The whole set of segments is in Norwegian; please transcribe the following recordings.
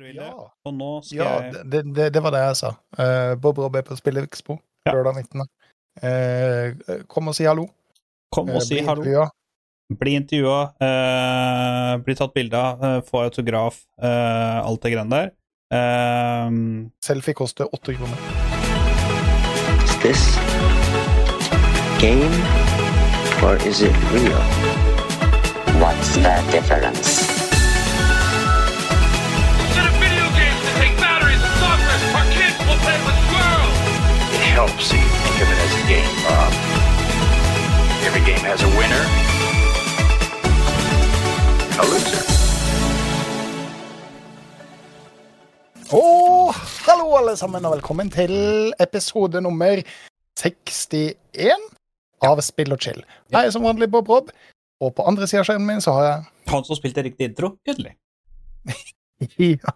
Frivillige. Ja, Og nå skal ja jeg det, det, det var det jeg sa. Uh, Bob Rob er på Spillekspo Ja. lørdag 19. Uh, kom og si hallo. Kom Eh, og si bli hallo. intervjua. Bli intervjua, eh, bli tatt bilde av, eh, få autograf, eh, alt det greiene der. Eh, Selfie koster åtte kroner. Is this game or is it real? What's the difference? And. Og hallo, alle sammen, og velkommen til episode nummer 61 av Spill og chill. Jeg er som vanlig Bob Rob, og på andre sida av skjermen min så har jeg han som spilte riktig intro, Gudli. Ja.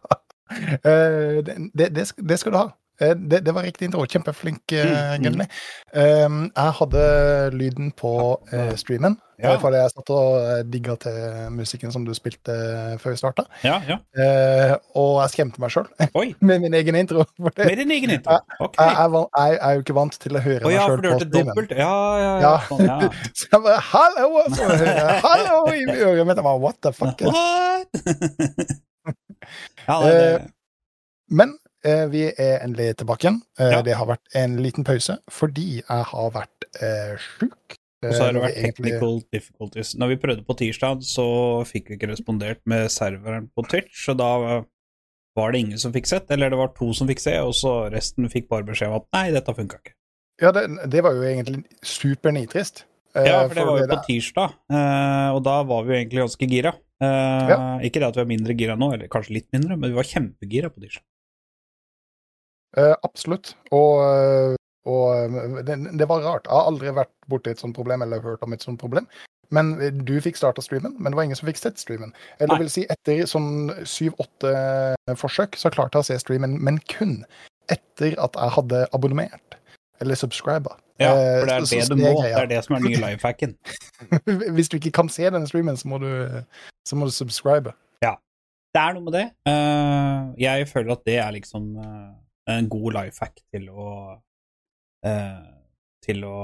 Eh, det, det, det skal du ha. Eh, Det, det var riktig intro. Kjempeflink, Gunnli. Mm, mm. Um, jeg hadde lyden på uh, streamen, Ja. eh, fordi jeg satt og eh, digga til musikken som du spilte eh, før vi starta. Ja, ja. Uh, og jeg skremte meg sjøl med min egen intro. For det, med din egen intro. Ok. jeg, er, jeg, jeg er jo ikke vant til å høre Å meg sjøl for på streamen. dobbelt? Ja, ja, ja. Ja. Sånn, ja. Så jeg bare 'hallo!' Og så hører jeg 'hallo' i øret mitt. Jeg bare, What the fuck? What? ja, det, det, Men eh, vi er endelig tilbake igjen. Eh, Ja. Det har vært en liten pause fordi jeg har vært eh, sjuk. og så har Eh, det vært vi egentlig- technical difficulties. Når vi prøvde på tirsdag, så fikk vi ikke respondert med serveren på Twitch, så da var det ingen som fikk sett, eller det var to som fikk se, og så resten fikk bare beskjed om at nei, dette funka ikke. Ja, det, det var jo egentlig supernitrist. Eh, Ja, for det var jo på tirsdag, eh, og da var vi jo egentlig ganske gira. Eh, Ja. Ikke det at vi er mindre gira nå, eller kanskje litt mindre, men vi var kjempegira på tirsdag. Eh, absolutt. Og, eh, og eh, det, det var rart. Jeg har aldri vært borti et sånt problem eller hørt om et sånt problem. Men du fikk starta streamen, men det var ingen som fikk sett streamen. Eller vil si, etter sånn syv-åtte forsøk, så klarte jeg å se streamen, men kun etter at jeg hadde abonnert. Eller subscriba. Ja, for det er det du må. Det er det som er den nye lifehacken. Hvis du ikke kan se den streamen, så må du, så må du subscribe. Det er noe med det. Jeg føler at det er liksom en god lifehack til å eh, Til å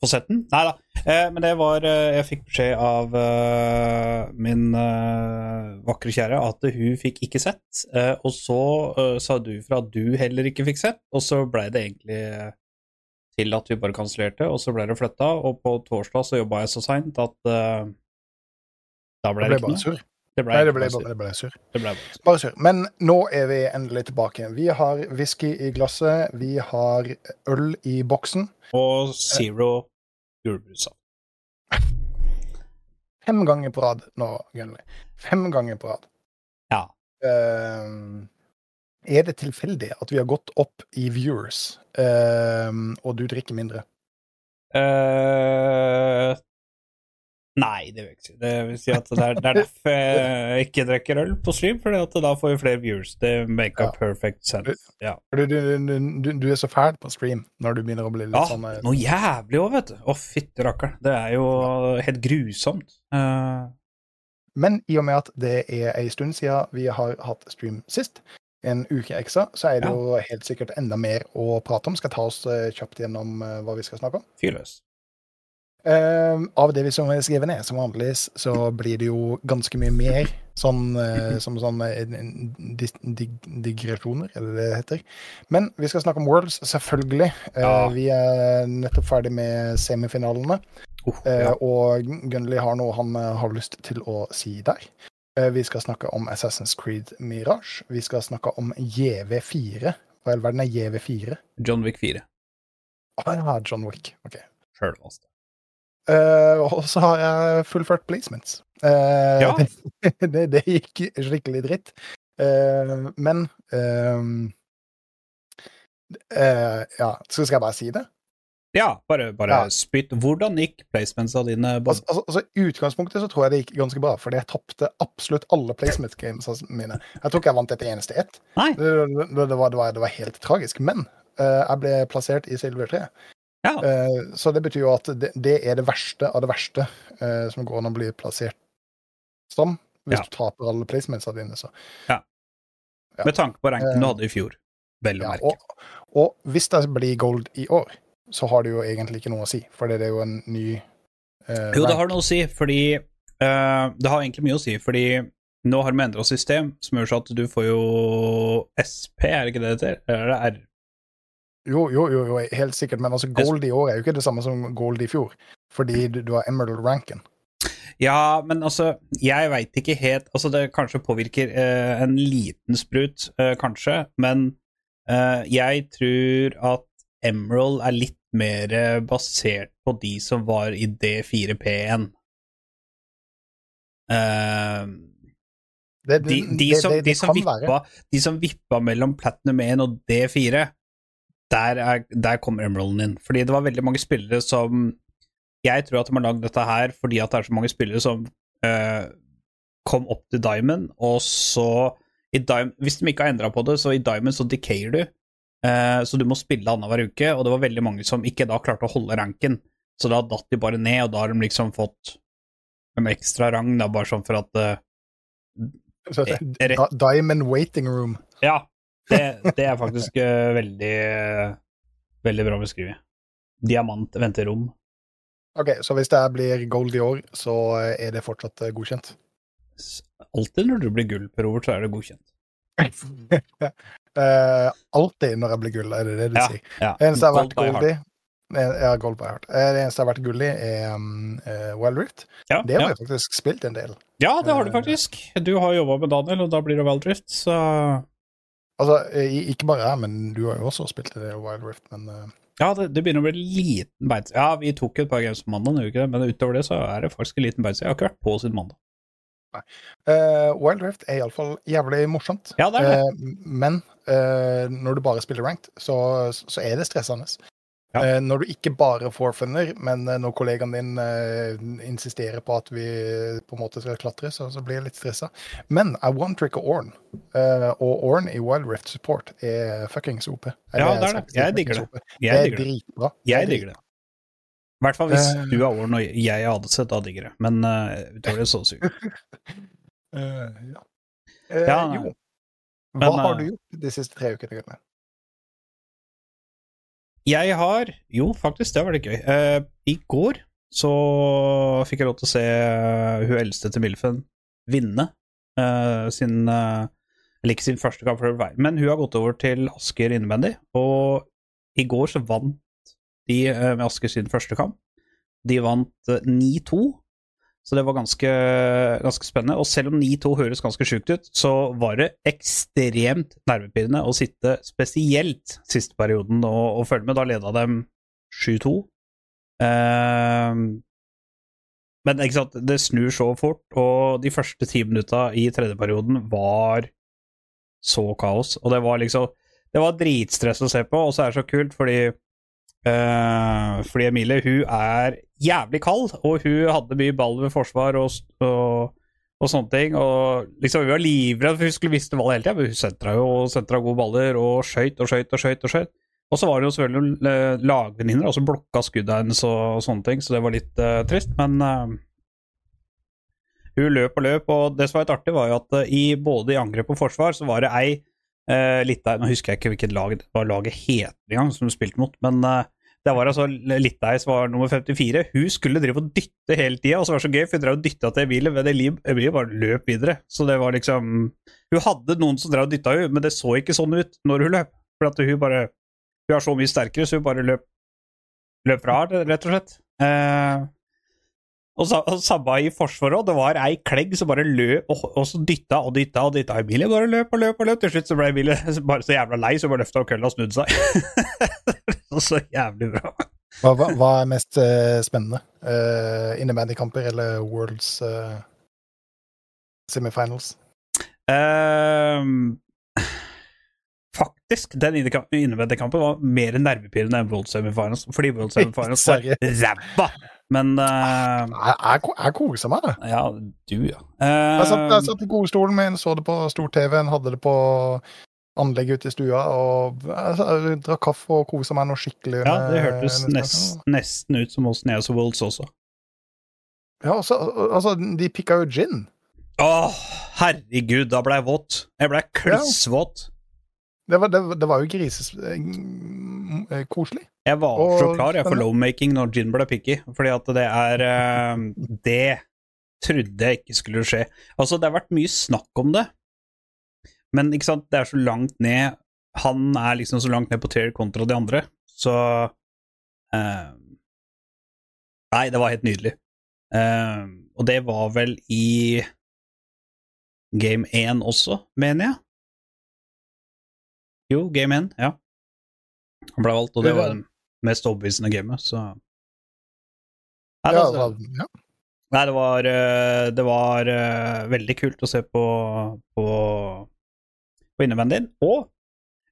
få sett den. Nei da. Eh, men det var eh, Jeg fikk beskjed av uh, min uh, vakre kjære at hun fikk ikke sett. Uh, og så sa du fra at du heller ikke fikk sett, og så blei det egentlig til at vi bare kansellerte, og så ble det flytta, og på torsdag så jobba jeg så seint at da ble Det ikke noe. Det ble, Nei, det ble, bare- det ble sur. det ble bare sur. Bare. Men nå er vi endelig tilbake. Vi har whisky i glasset, vi har øl i boksen. Og Zero julebrussaft. Fem ganger på rad nå, Gunnli. Fem ganger på rad. Ja. Ehm, er det tilfeldig at vi har gått opp i viewers, ehm, og du drikker mindre? Eh, nei, det vil jeg ikke si. Det vil si at det er, det er derfor jeg ikke drikker øl på stream, fordi da får vi flere viewers. Det make a Ja. perfect sense. Ja. Du, du, du, du er så fæl på stream når du begynner å bli litt Ja, sånn Ja, noe jævlig òg, vet du. Å, fytti rakkeren. Det er jo helt grusomt. Uh... Men i og med at det er ei stund siden vi har hatt stream sist, en uke ekstra, så er det jo helt sikkert enda mer å prate om. Skal ta oss eh, kjapt gjennom eh, hva vi skal snakke om. Fyr Eh, av det vi som er skrevet ned, som vanlig, så blir det jo ganske mye mer sånn uh, som sånn eh, dig- digresjoner, er det det heter. Men vi skal snakke om Worlds, selvfølgelig. Uh, Ja. Vi er nettopp ferdig med semifinalene. Uh, Eh, ja. Og Gunnly har noe han har lyst til å si der. Vi skal snakke om Assassin's Creed Mirage. Vi skal snakke om JV4. Hva i all verden er JV4? John Wick 4. Ah, ja, John Wick. Ok. Sjølvaste. Eh, og så har jeg fullført placements. Uh, Ja. det, det gikk skikkelig dritt. Uh, men Ja, så skal jeg bare si det? Ja, bare, bare Ja. spytt. Hvordan gikk placementsa dine? Altså, altså, altså, utgangspunktet så tror jeg det gikk ganske bra, fordi jeg tapte absolutt alle placement gamesa mine. Jeg tror ikke jeg vant et eneste ett. Det, var, det, var, det var helt tragisk. Men jeg ble plassert i silver 3. Ja. Uh, så det betyr jo at det, det er det verste av det verste uh, som går an å bli plassert som, hvis Ja. du taper alle placementsa dine. Så. Ja. Med tanke på ranken du Eh, hadde i fjor. Vel å Ja, merke. og, og hvis det blir gold i år, så har det jo egentlig ikke noe å si, for det er jo en ny Jo, det har noe å si, fordi Det har egentlig mye å si, fordi nå har vi endra system som gjør så at du får jo SP, er det ikke det det heter? Eller er det R? Jo, jo, jo, jo, helt sikkert, men altså gold i år er jo ikke det samme som gold i fjor, fordi du, du har emerald ranken. Ja, men altså, jeg veit ikke helt Altså, det kanskje påvirker eh, en liten sprut, eh, kanskje, men eh, jeg tror at Emerald er litt mer basert på de som var i D4P1. Eh, Det, de, de, som, de, som vippa, de som vippa mellom Platinum 1 og D4, der, er, der kommer Emeralden inn. Fordi det var veldig mange spillere som Jeg tror at de har lagd dette her fordi at det er så mange spillere som uh, kom opp til Diamond, og så i Diamond, Hvis de ikke har endra på det, så i Diamond så decayer du. Uh, så du må spille annenhver uke, og det var veldig mange som ikke da klarte å holde ranken. Så da datt de bare ned, og da har de liksom fått en ekstra rang, da, bare sånn for at uh, Diamond waiting room. ja, det, det er faktisk uh, veldig eh, Veldig bra beskrevet. Diamant venterom. Ok, så hvis det blir gold i år, så eh, er det fortsatt godkjent? Alltid når du blir gull, Per Robert, så er det godkjent. uh, alltid når jeg blir gull, er det det du Ja, sier? ja. Det eneste jeg har vært Gold i Ja, gold by heart. Det eneste jeg har vært gull i, er um, uh, Wild Rift. Ja, Det har ja. jeg faktisk spilt en del. ja, det har du faktisk. Du har jobba med Daniel, og da blir det Wildrift, så Altså, ikke bare jeg, men du har jo også spilt det, Wild Rift, men uh... Ja, det, det begynner å bli liten beins. Ja, vi tok et par games på mandag, ikke det? men utover det så er det faktisk en liten beins. Jeg har ikke vært på siden mandag. eh, Wild Rift er iallfall jævlig morsomt. Ja, det er det. Uh, men når du bare spiller ranked, så, så er det stressende. Ja. Eh, når du ikke bare får funner, men eh, når kollegaen din eh, insisterer på at vi på en måte skal klatre, så, så blir jeg litt stressa. Men I one trick of Orn, eh, og Orn i Wild Rift Support er fuckings OP. Ja, Eller, det er det. Jeg digger det. Jeg det er dritbra. Jeg digger det. I hvert fall hvis du er Orn og jeg er sett, da digger jeg. Men uh, utover det så sykt. uh, ja. Eh, Ja, jo. Hva men, har du gjort de siste tre ukene? Jeg har Jo, faktisk, det var litt gøy. Uh, I går så fikk jeg lov til å se uh, hun eldste til Milfen vinne uh, sin Eller ikke sin første kamp, men hun har gått over til Asker innebandy. Og i går så vant de med Asker sin første kamp. De vant eh, 9-2. Så det var ganske, ganske spennende. Og selv om 9-2 høres ganske sjukt ut, så var det ekstremt nervepirrende å sitte spesielt siste perioden og, og følge med. Da leda dem 7-2. Ehm, men ikke sant, det snur så fort, og de første ti minutta i tredje perioden var så kaos. Og det var liksom Det var dritstress å se på, og så er det så kult fordi Eh, fordi Emilie hun er jævlig kald, og hun hadde mye ball ved forsvar og, og, og sånne ting. Og liksom Hun var livredd for hun skulle miste ballen hele tida, men hun sentra jo og sentra gode baller og skøyt og skøyt og skøyt. Og skøyt. Og så var det jo selvfølgelig eh, lagvenninner som blokka skuddet hennes og, og sånne ting, så det var litt uh, trist. Men uh, hun løp og løp, og det som var litt artig, var jo at i både i angrep og forsvar så var det ei eh, Litauen, Nå husker jeg ikke hvilket lag det var laget het engang, som hun spilte mot, men uh, det var altså Littei som var nummer 54. Hun skulle drive og dytte hele tida, og så var det så gøy, for hun drev og dytta til Emilie, men Emilie bare løp videre. Så det var liksom Hun hadde noen som drev og dytta henne, men det så ikke sånn ut når hun løp. For hun bare Hun er så mye sterkere, så hun bare løp løp fra her, rett og slett. Eh, og og samme i forsvaret òg. Det var ei klegg som bare løp og, og så dytta og dytta og dytta. Emilie bare løp og løp og løp. Til slutt så ble Emilie bare så jævla lei, så hun bare løfta kølla og snudde seg. så jævlig bra. Hva, hva, hva er mest uh, spennende? Uh, Innebandykamper eller Worlds uh, semifinals? Ehm, faktisk, den innebandykampen var mer nervepirrende enn World Semifinals, fordi World Semifinals var ræva. Men uh, Jeg, koser meg. Ja, du, ja. Jeg satt, jeg Ehm, satt i godstolen min, så det på stor-TV-en, hadde det på anlegget ute i stua, og jeg, jeg drakk kaffe og kosa meg noe skikkelig. ja, det hørtes nest, nesten ut som oss Neos hos Worlds også. Ja, altså, altså, de pikka jo gin. Åh, herregud, da ble jeg våt. Jeg ble klissvåt. Det var, det, det var jo grisekoselig. Jeg var Og så klar jeg for lowmaking når gin ble picky, fordi at det er eh, Det trodde jeg ikke skulle skje. Altså, det har vært mye snakk om det, men ikke sant, det er så langt ned Han er liksom så langt ned på tier kontra de andre, så eh, Nei, det var helt nydelig. Eh, og det var vel i game 1 også, mener jeg. Jo, game 1, ja. Han ble valgt, og det var det mest overbevisende gamet, så Nei, det, altså, altså, ja. Nei, det var, eh, det var eh, veldig kult å se på, på, på innebandyen din. Og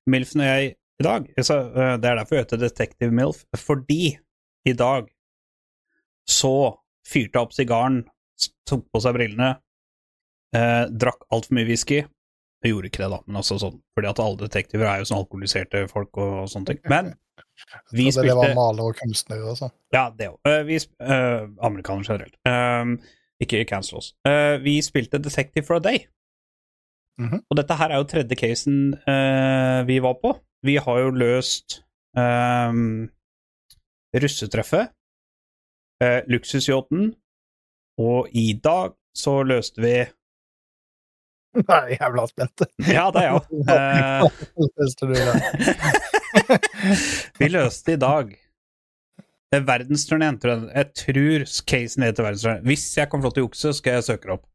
Milfen og jeg i dag så, eh, Det er derfor jeg heter Detective Milf, fordi i dag så fyrte jeg opp sigaren, tok på seg brillene, eh, drakk altfor mye whisky. Jeg gjorde ikke det, da, men altså sånn, fordi at alle detektiver er jo sånn alkoholiserte folk og, sånne ting. Men vi spilte det, var maler malere og kunstnere og sånn. ja, det òg. Uh, uh, Amerikanere generelt. Um, ikke cancel oss. Eh, vi spilte Detective for a Day. Mhm. Og dette her er jo tredje casen eh, vi var på. Vi har jo løst um, russetreffet, uh, luksusyachten, og i dag så løste vi Nei, jeg er jævla spent. Ja, det er jeg òg. Det? vi løste i dag eh, verdensturneen, tror jeg. Jeg tror casen heter verdensturneen. Hvis jeg kan få lov til å jukse, skal jeg søke det opp.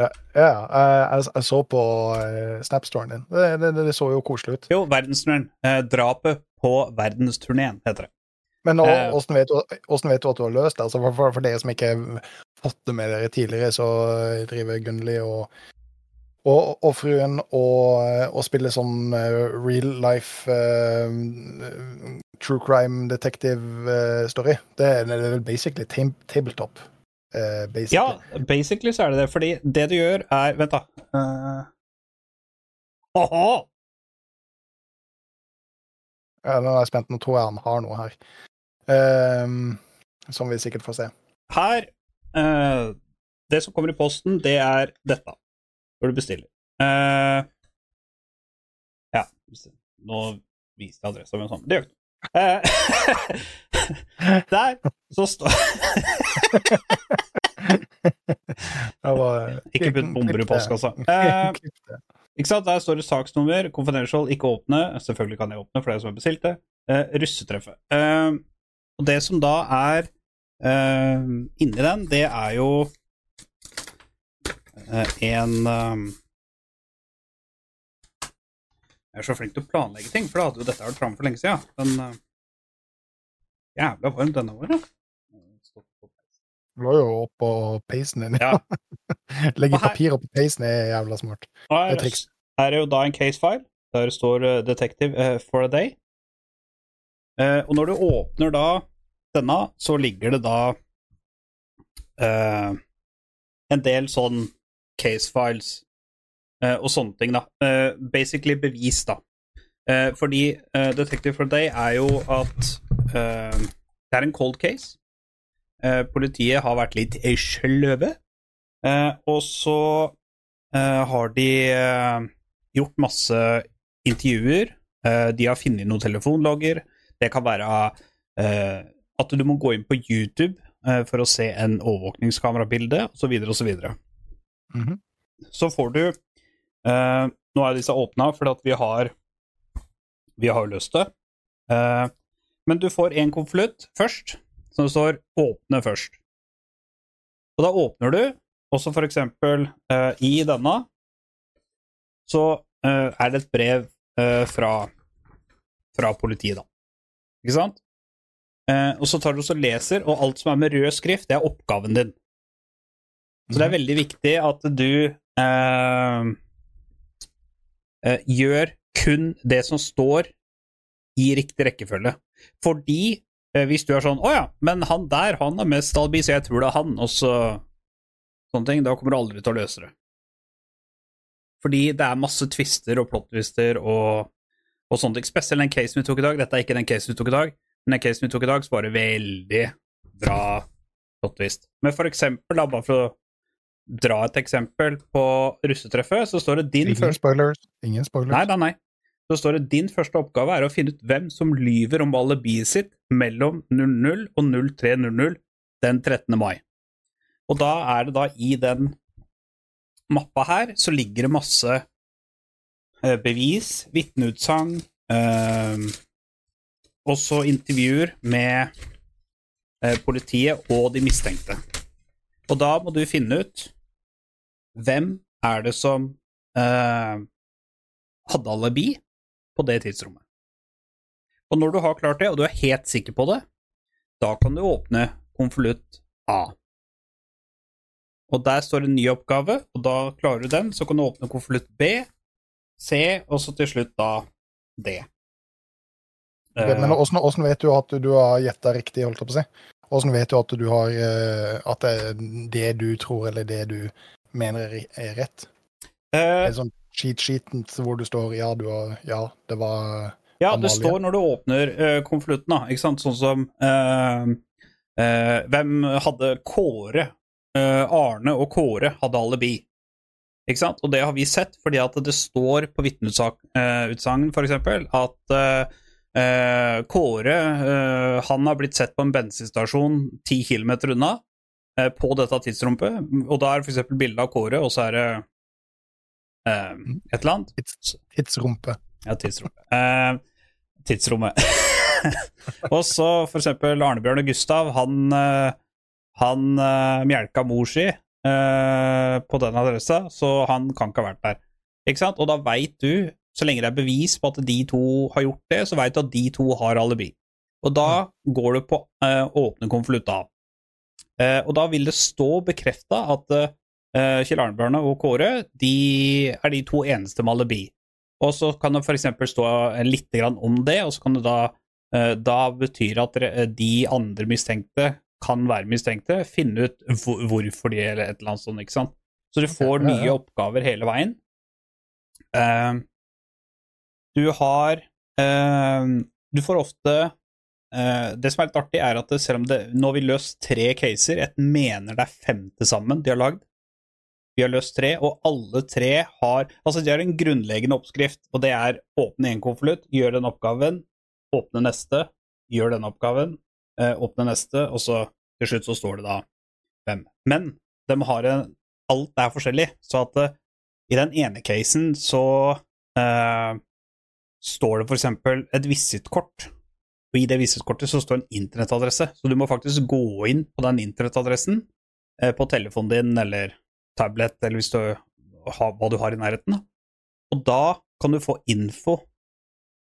Ja, ja jeg, jeg, jeg så på uh, Snapstoren din. Det, det, det så jo koselig ut. Jo, verdensturneen. Eh, drapet på verdensturneen, heter det. Men Eh. åssen vet, vet du at du har løst det? Altså, for, for, for dere som ikke har fått det med dere tidligere, så eh, driver Gunnli og, og, og fruen og, og spiller sånn eh, real life uh, true crime detective eh, story. Det det er vel basically tabletop. Uh, basically. Ja, basically så er det det, fordi det du gjør, er Vent, da. Uh, Åhå! Ja, nå er jeg spent. Nå tror jeg han har noe her. Ehm, som vi sikkert får se. Her eh, Det som kommer i posten, det er dette. Når du bestiller. Uh, ja Nå viste jeg adressa mi sånn. Det gjør ikke. Eh, Der så står Ikke putt bomber i Klipp det. postkassa. Eh, Ikke sant? Der står det saksnummer, confidential, ikke åpne. Selvfølgelig kan jeg åpne, for det er som har bestilt det. Eh, russetreffet. Eh, og det som da er eh, inni den, det er jo en eh, Jeg er så flink til å planlegge ting, for da hadde jo dette vært framme for lenge siden. Men eh, Jævla varmt denne da. Du var jo oppå peisen din. Ja. Legge papir oppå peisen er jævla smart. Her, Det er triks. her er jo da en casefile. Der står uh, 'Detective uh, for a day'. Uh, og når du åpner da denne, så ligger det da eh, en del sånn casefiles eh, og sånne ting, da. Eh, basically bevis, da. Eh, fordi 'Detective for day' er jo at det er en cold case. Politiet har vært litt sløve. Og så har de gjort masse intervjuer. De har funnet noen telefonlogger. Det kan være at du må gå inn på YouTube for å se en overvåkningskamerabilde, osv., osv. Mhm. Så får du eh, Nå er disse åpna fordi at vi har Vi har løst det. Eh, men du får en konvolutt først, som står 'åpne først'. Og da åpner du, også for eksempel eh, i denne så eh, er det et brev eh, fra, fra politiet, da. Ikke sant? Eh, og så tar du og leser, og alt som er med rød skrift, det er oppgaven din. Så det er veldig viktig at du eh, eh, gjør kun det som står i riktig rekkefølge. Fordi eh, hvis du er sånn 'Å ja, men han der, han er mest albi, så jeg tror det er han', og så sånne ting, da kommer du aldri til å løse det. Fordi det er masse twister og plot-twister og, og sånne ting. Spesielt den casen vi tok i dag. Dette er ikke den casen vi tok i dag, men den casen vi tok i dag, så var det veldig bra plot-twist. Men for eksempel, da, bare for å dra et eksempel på russetreffet, så står det din Ingen spoilers. Ingen spoilers. Nei, nei, nei. Så står det din første oppgave er å finne ut hvem som lyver om alibiet sitt mellom 00 og 03.00 den 13. mai. Og da er det da i den mappa her, så ligger det masse eh, bevis, vitneutsagn, eh, også intervjuer med eh, politiet og de mistenkte. Og da må du finne ut hvem er det som eh, hadde alibi på det tidsrommet. Og når du har klart det, og du er helt sikker på det, da kan du åpne konvolutt A. Og der står en ny oppgave, og da klarer du den, så kan du åpne konvolutt B, C, og så til slutt da D. Men åssen åssen vet du at du har gjetta riktig, holdt jeg på å si? Åssen vet du at du har eh, At det er det du tror, eller det du mener er, rett? det Er sånn cheat sheeten hvor du står Ja, du har Ja, det var Ja, det står når du åpner uh, konvolutten, da. Ikke sant? Sånn som uh, Hvem hadde Kåre? Arne og Kåre hadde alibi. Ikke sant? Og det har vi sett fordi at det står på vitneutsagn, uh, f.eks., at Kåre han har blitt sett på en bensinstasjon ti kilometer unna på dette tidsrommet, og da er det f.eks. bilde av Kåre, og så er det eh, et eller annet. tids, tidsrumpe. Ja, tidsrommet. Eh, tidsrommet. og så eksempel Arnebjørn og Gustav, han, eh, han eh, mjelka mor si eh, på den adressa, så han kan ikke ha vært der. Ikke sant? Og da veit du, så lenge det er bevis på at de to har gjort det, så veit du at de to har alibi. Og da går du på eh, åpne konvolutt A. Eh, og da vil det stå bekrefta at eh, Kjell Arnbjørne og Kåre de er de to eneste med alibi. Og så kan det f.eks. stå litt om det, og så kan det da eh, Da betyr at de andre mistenkte kan være mistenkte, finne ut hvor, hvorfor de eller et eller annet sånt, ikke sant. Så du får nye oppgaver hele veien. Du har Du får ofte Det som er litt artig, er at selv om det Nå har vi løst tre caser, jeg mener det er fem til sammen de har lagd. Vi har løst tre, og alle tre har Altså, de har en grunnleggende oppskrift, og det er åpne en konvolutt, gjør den oppgaven, åpne neste, gjør den oppgaven, eh, åpne neste, og så til slutt så står det da fem. Men de har en Alt er forskjellig, så at uh, i den ene casen så uh, står det for eksempel et visittkort, og i det visningskortet så står en internettadresse, så du må faktisk gå inn på den internettadressen eh, på telefonen din eller tablet, eller hvis du har hva du har i nærheten. Da. Og da kan du få info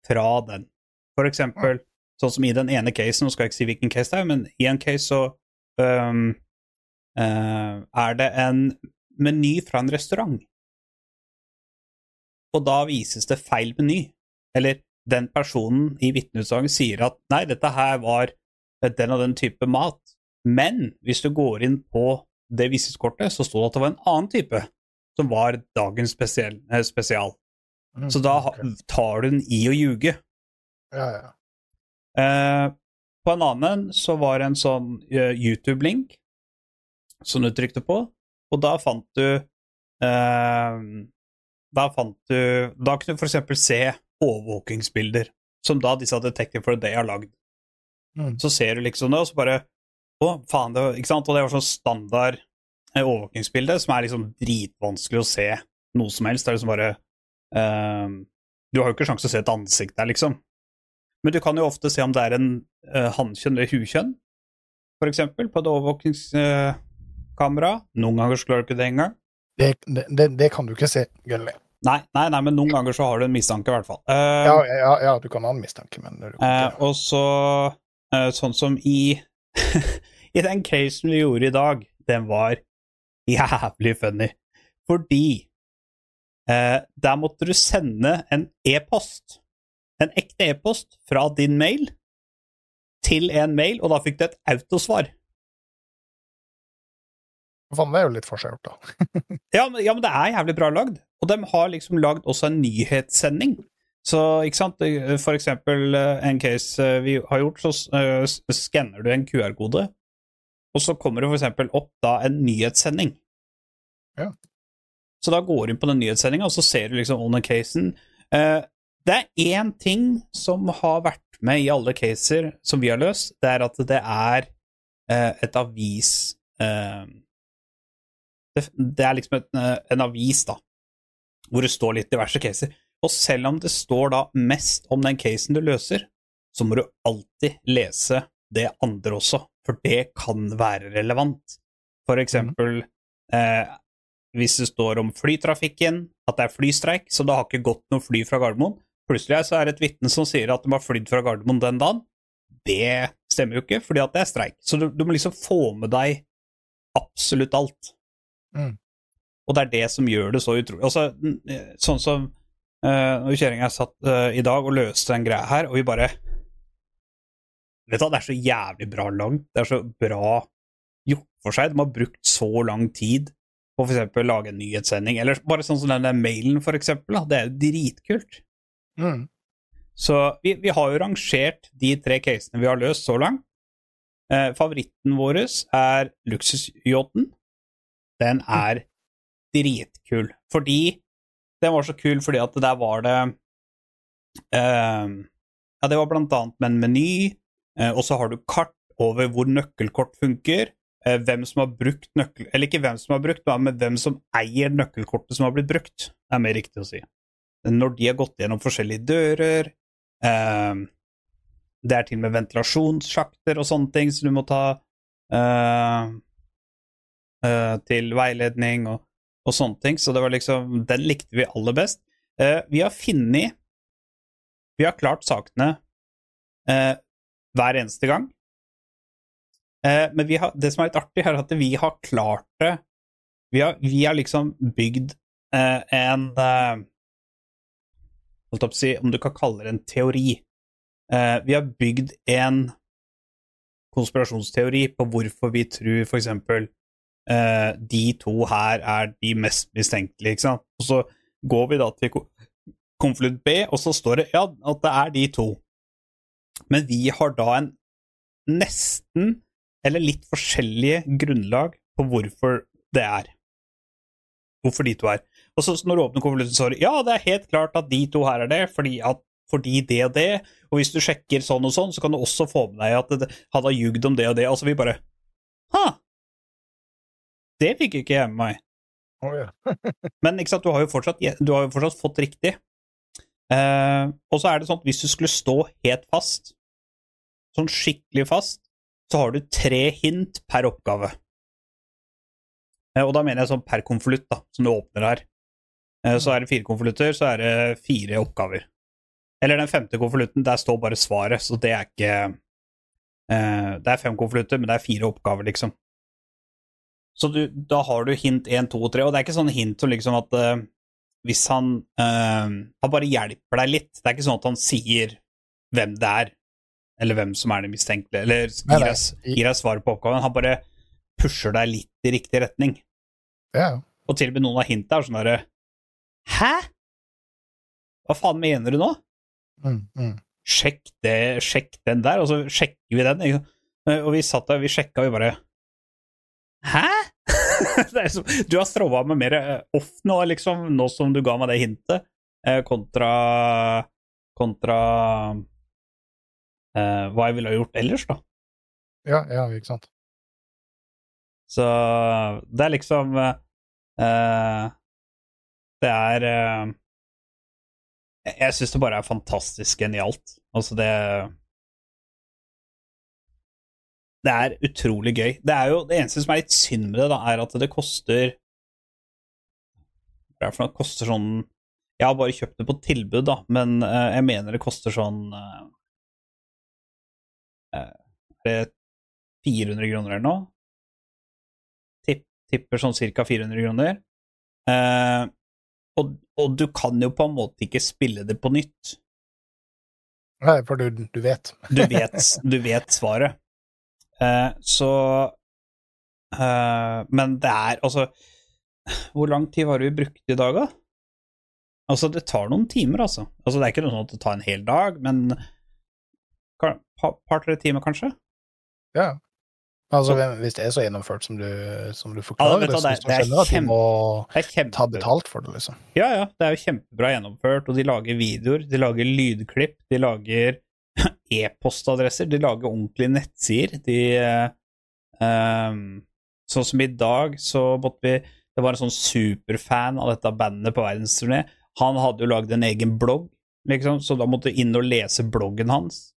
fra den. For eksempel, sånn som i den ene casen, nå skal jeg ikke si hvilken case det er, men i en case så um, uh, er det en meny fra en restaurant. Og da vises det feil meny. Eller den personen i vitneutsagnet sier at nei, dette her var den og den type mat. Men hvis du går inn på det visningskortet, så står det at det var en annen type, som var dagens spesiell, eh, spesial. Mm, Så da okay. tar du den i å ljuge. Ja, ja. Eh, på en annen så var det en sånn eh, YouTube-link som du trykte på, og da fant du eh, Da fant du Da kunne du for eksempel se overvåkingsbilder, som da disse Detective for a Day har lagd. Mm. Så ser du liksom det, og så bare Å, faen, det var, ikke sant? Og det var sånn standard eh, overvåkingsbilde som er liksom dritvanskelig å se noe som helst. Det er liksom bare eh, Du har jo ikke sjanse til å se et ansikt der, liksom. Men du kan jo ofte se om det er en uh, hannkjønn eller hukjønn, for eksempel, på et overvåkingskamera. Noen ganger klarer du ikke det engang. Det, det, det, kan du ikke se, Gulli. Nei, nei, nei, men noen ganger så har du en mistanke, i hvert fall. Uh, Ja, ja, ja, du kan ha en mistanke, men ikke og så uh, sånn som i I den casen vi gjorde i dag, den var jævlig funny. Fordi der måtte du sende en e-post, en ekte e-post, fra din mail til en mail, og da fikk du et autosvar. Faen, det er jo litt forseggjort, da. Ja men, ja, men det er jævlig bra lagd. Og de har liksom lagd også en nyhetssending. Så, ikke sant, for eksempel eh, en case eh, vi har gjort, så eh, skanner du en QR-kode, og så kommer det for eksempel opp da en nyhetssending. Ja. Så da går du inn på den nyhetssendinga, og så ser du liksom under casen. Eh, det er én ting som har vært med i alle caser som vi har løst, det er at det er eh, et avis eh, det, det er liksom et, eh, en avis, da, hvor det står litt diverse caser. Og selv om det står da mest om den casen du løser, så må du alltid lese det andre også, for det kan være relevant. For eksempel eh, hvis det står om flytrafikken, at det er flystreik, så det har ikke gått noe fly fra Gardermoen. Plutselig så er det et vitne som sier at de har flydd fra Gardermoen den dagen. Det stemmer jo ikke, fordi at det er streik. Så du, du må liksom få med deg absolutt alt. Mm. Og det er det som gjør det så utrolig Altså, sånn som uh, når Kjerring og jeg satt uh, i dag og løste den greia her, og vi bare Vet du hva, det er så jævlig bra langt. Det er så bra gjort for seg. De har brukt så lang tid på for eksempel lage en nyhetssending, eller bare sånn som den der mailen, eksempel. Det er jo dritkult. Mm. Så vi, vi har jo rangert de tre casene vi har løst så langt. Eh, favoritten vår er luksusyachten. Den er dritkul. Fordi Den var så kul fordi at der var det uh, Ja, det var blant annet med en meny, uh, og så har du kart over hvor nøkkelkort funker. Uh, Hvem som har brukt nøkkel... Eller ikke hvem som har brukt, men hvem som eier nøkkelkortet som har blitt brukt, er mer riktig å si. Når de har gått gjennom forskjellige dører Det er til og med ventilasjonssjakter og sånne ting som du må ta eh, til veiledning og, og sånne ting. Så det var liksom Den likte vi aller best. Uh, vi har funnet Vi har klart sakene uh, hver eneste gang. Men har, det som er litt artig, er at vi har klart det Vi har, vi har liksom bygd en holdt opp å si, Om du kan kalle det en teori. Vi har bygd en konspirasjonsteori på hvorfor vi tror eksempel eh, de to her er de mest mistenkelige, ikke sant. Og så går vi da til ko- konvolutt B, og så står det ja, at det er de to. Men vi har da en nesten, eller litt forskjellige grunnlag på hvorfor det er. Hvorfor de to er. Og så når du åpner konvolutten, så er det ja, det er helt klart at de to her er det, fordi, at, fordi det og det. Og hvis du sjekker sånn og sånn, så kan du også få med deg at han har ljugd om det og det. Altså vi bare Ha! Det fikk ikke jeg med meg. Oh, ja. Men ikke sant, du har jo fortsatt, du har jo fortsatt fått riktig. Eh, og så er det sånn at hvis du skulle stå helt fast, sånn skikkelig fast, så har du tre hint per oppgave. Eh, og da mener jeg sånn per konvolutt, da, som du åpner her. Eh, så er det fire konvolutter, så er det fire oppgaver. Eller den femte konvolutten, der står bare svaret, så det er ikke eh, Det er fem konvolutter, men det er fire oppgaver, liksom. Så du, da har du hint 1, 2 og 3, og det er ikke sånn hint som liksom at uh, hvis han uh, Han bare hjelper deg litt. Det er ikke sånn at han sier hvem det er, eller hvem som er det mistenkelige, eller gir deg, gir deg svaret på oppgaven. Han bare pusher deg litt i riktig retning. Ja. Og til og med noen av hintene er sånn derre Hæ? Hva faen mener du nå? Mm, mm. Sjekk det, sjekk den der, og så sjekker vi den. Og vi satt der, vi sjekka, vi bare Hæ? det som, du har strova med mer eh, off nå, liksom, nå som du ga meg det hintet, eh, kontra kontra eh, hva jeg ville ha gjort ellers, da. ja, ja, ikke sant. Så det er liksom eh, eh, Det er Jeg, jeg syns det bare er fantastisk genialt. Altså, det Det er utrolig gøy. Det er jo Det eneste som er litt synd med det, da, er at det koster Hva er det for noe? Det koster sånn Jeg har bare kjøpt det på tilbud, da, men uh, jeg mener det koster sånn uh, eh, Er 400 kroner eller noe? Tipp, tipper sånn ca. 400 kroner. Uh, og, og du kan jo på en måte ikke spille det på nytt. Nei, for du, du vet. Du vet, du vet svaret. Eh, så uh, Men det er altså Hvor lang tid har vi brukt i dag, da? Altså, det tar noen timer, altså. Altså, Det er ikke noe sånn at det tar en hel dag, men par-tre timer, kanskje? Ja. Altså, Så- Hvis det er så gjennomført som du, som du forklarer ja, det, det- er at de må ta betalt for det, liksom. Ja, ja. Det er jo kjempebra gjennomført, og de lager videoer, de lager lydklipp, de lager e-postadresser, de lager ordentlige nettsider. De ehm, Sånn som i dag, så måtte vi Det var en sånn superfan av dette bandet på verdensturné. Han hadde jo lagd en egen blogg, liksom, så da måtte du inn og lese bloggen hans.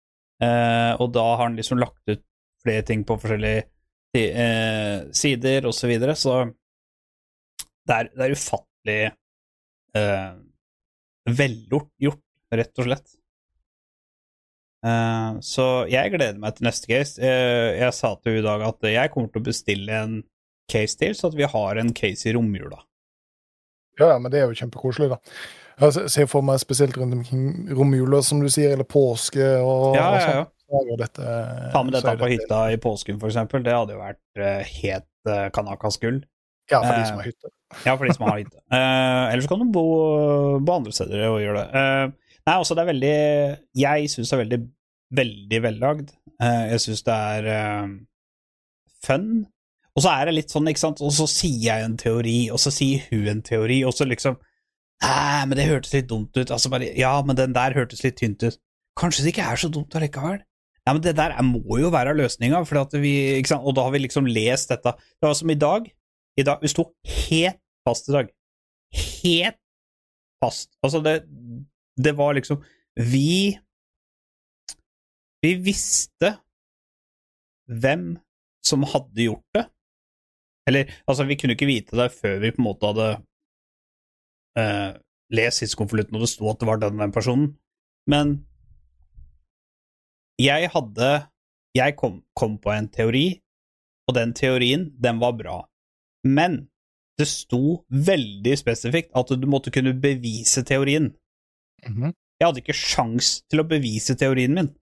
Uh, og da har han liksom lagt ut flere ting på forskjellige uh, sider, og så videre, så det er, det er ufattelig uh, velgjort, gjort, rett og slett. Eh, så jeg gleder meg til neste case. Uh, jeg sa til henne i dag at jeg kommer til å bestille en case til, så at vi har en case i romjula. Ja, ja, men det er jo kjempekoselig, da. Jeg se- ser for meg spesielt rundt omkring romjula, som du sier, eller påske og, Ja, ja, sånn. ja. og dette, Ta med dette på hytta i påsken, for eksempel. Det hadde jo vært uh, helt uh, kanakas gull. Ja, for de som har hytte. Ja, for de som har hytte. Ellers kan du bo, bo andre steder og gjøre det. Nei, også det er veldig Jeg syns det er veldig, veldig vellagd. Eh, jeg syns det er eh, fun. Og så er det litt sånn, ikke sant, og så sier jeg en teori, og så sier hun en teori, og så liksom Nei, men det hørtes litt dumt ut. Altså bare Ja, men den der hørtes litt tynt ut. Kanskje det ikke er så dumt allikevel? Nei, men det der er, må jo være løsninga? Og da har vi liksom lest dette. Det var som i dag. I dag Vi sto helt fast i dag. Helt fast. Altså, det, det var liksom Vi Vi visste hvem som hadde gjort det. Eller, altså, vi kunne ikke vite det før vi på en måte hadde eh, lest tidskonvolutten og det sto at det var den, den personen. Men jeg hadde Jeg kom, kom på en teori, og den teorien, den var bra. Men det sto veldig spesifikt at du måtte kunne bevise teorien. Mhm. Jeg hadde ikke sjans til å bevise teorien min.